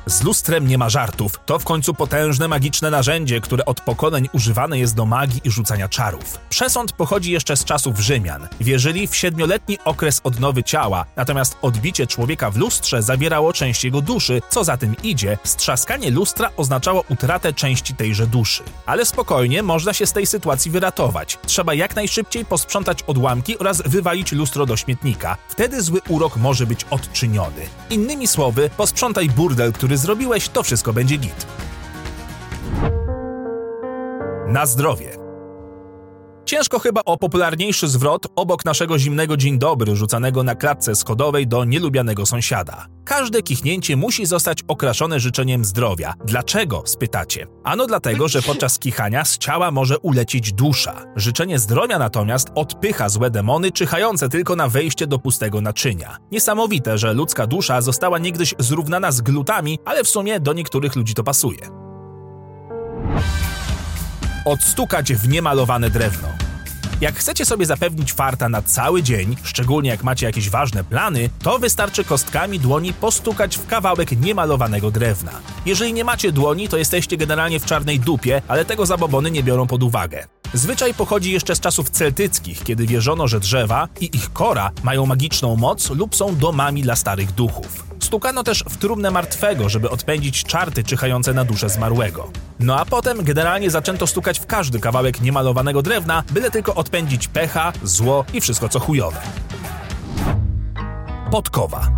Z lustrem nie ma żartów. To w końcu potężne magiczne narzędzie, które od pokoleń używane jest do magii i rzucania czarów. Przesąd pochodzi jeszcze z czasów Rzymian. Wierzyli w siedmioletni okres odnowy ciała, natomiast odbicie człowieka w lustrze zabierało część jego duszy, co za tym idzie, strzaskanie lustra oznaczało utratę części tejże duszy. Ale spokojnie, można się z tej sytuacji wyratować. Trzeba jak najszybciej posprzątać odłamki oraz wywalić lustro do śmietnika. Wtedy zły urok może być odczyniony. Innymi słowy, posprzątaj burdel, który zrobiłeś, to wszystko będzie git. Na zdrowie. Ciężko chyba o popularniejszy zwrot obok naszego zimnego dzień dobry rzucanego na klatce schodowej do nielubianego sąsiada. Każde kichnięcie musi zostać okraszone życzeniem zdrowia. Dlaczego? spytacie. Ano dlatego, że podczas kichania z ciała może ulecieć dusza. Życzenie zdrowia natomiast odpycha złe demony czyhające tylko na wejście do pustego naczynia. Niesamowite, że ludzka dusza została niegdyś zrównana z glutami, ale w sumie do niektórych ludzi to pasuje. Odstukać w niemalowane drewno. Jak chcecie sobie zapewnić farta na cały dzień, szczególnie jak macie jakieś ważne plany, to wystarczy kostkami dłoni postukać w kawałek niemalowanego drewna. Jeżeli nie macie dłoni, to jesteście generalnie w czarnej dupie, ale tego zabobony nie biorą pod uwagę. Zwyczaj pochodzi jeszcze z czasów celtyckich, kiedy wierzono, że drzewa i ich kora mają magiczną moc lub są domami dla starych duchów. Stukano też w trumnę martwego, żeby odpędzić czarty czyhające na duszę zmarłego. No a potem generalnie zaczęto stukać w każdy kawałek niemalowanego drewna, byle tylko odpędzić pecha, zło i wszystko co chujowe. Podkowa.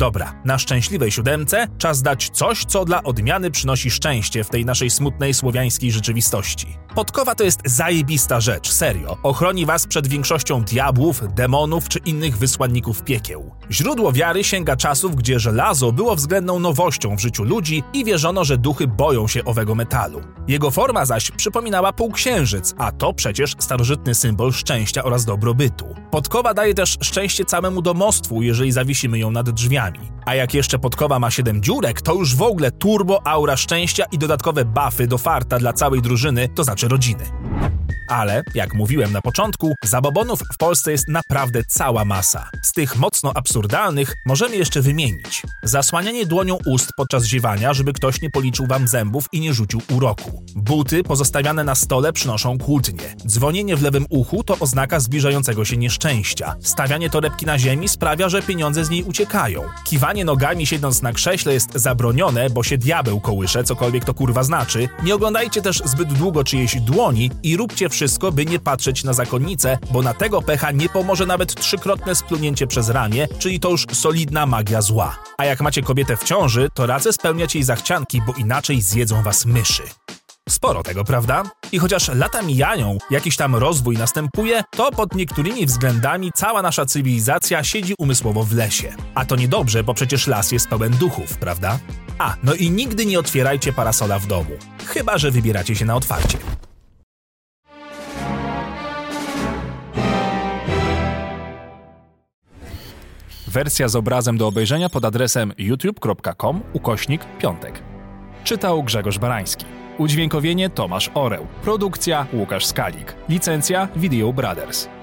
Dobra, na szczęśliwej siódemce czas dać coś, co dla odmiany przynosi szczęście w tej naszej smutnej słowiańskiej rzeczywistości. Podkowa to jest zajebista rzecz, serio. Ochroni was przed większością diabłów, demonów czy innych wysłanników piekieł. Źródło wiary sięga czasów, gdzie żelazo było względną nowością w życiu ludzi i wierzono, że duchy boją się owego metalu. Jego forma zaś przypominała półksiężyc, a to przecież starożytny symbol szczęścia oraz dobrobytu. Podkowa daje też szczęście całemu domostwu, jeżeli zawisimy ją nad drzwiami. A jak jeszcze podkowa ma 7 dziurek, to już w ogóle turbo aura szczęścia i dodatkowe buffy do farta dla całej drużyny, to znaczy rodziny. Ale, jak mówiłem na początku, zabobonów w Polsce jest naprawdę cała masa. Z tych mocno absurdalnych możemy jeszcze wymienić. Zasłanianie dłonią ust podczas ziewania, żeby ktoś nie policzył wam zębów i nie rzucił uroku. Buty pozostawiane na stole przynoszą kłótnie. Dzwonienie w lewym uchu to oznaka zbliżającego się nieszczęścia. Stawianie torebki na ziemi sprawia, że pieniądze z niej uciekają. Kiwanie nogami siedząc na krześle jest zabronione, bo się diabeł kołysze, cokolwiek to kurwa znaczy. Nie oglądajcie też zbyt długo czyjejś dłoni i róbcie wszystko, by nie patrzeć na zakonnicę, bo na tego pecha nie pomoże nawet trzykrotne splunięcie przez ramię, czyli to już solidna magia zła. A jak macie kobietę w ciąży, to radzę spełniać jej zachcianki, bo inaczej zjedzą was myszy. Sporo tego, prawda? I chociaż lata mijają, jakiś tam rozwój następuje, to pod niektórymi względami cała nasza cywilizacja siedzi umysłowo w lesie. A to niedobrze, bo przecież las jest pełen duchów, prawda? A, no i nigdy nie otwierajcie parasola w domu. Chyba, że wybieracie się na otwarcie. Wersja z obrazem do obejrzenia pod adresem youtube.com ukośnik piątek. Czytał Grzegorz Barański. Udźwiękowienie Tomasz Oreł. Produkcja Łukasz Skalik. Licencja Video Brothers.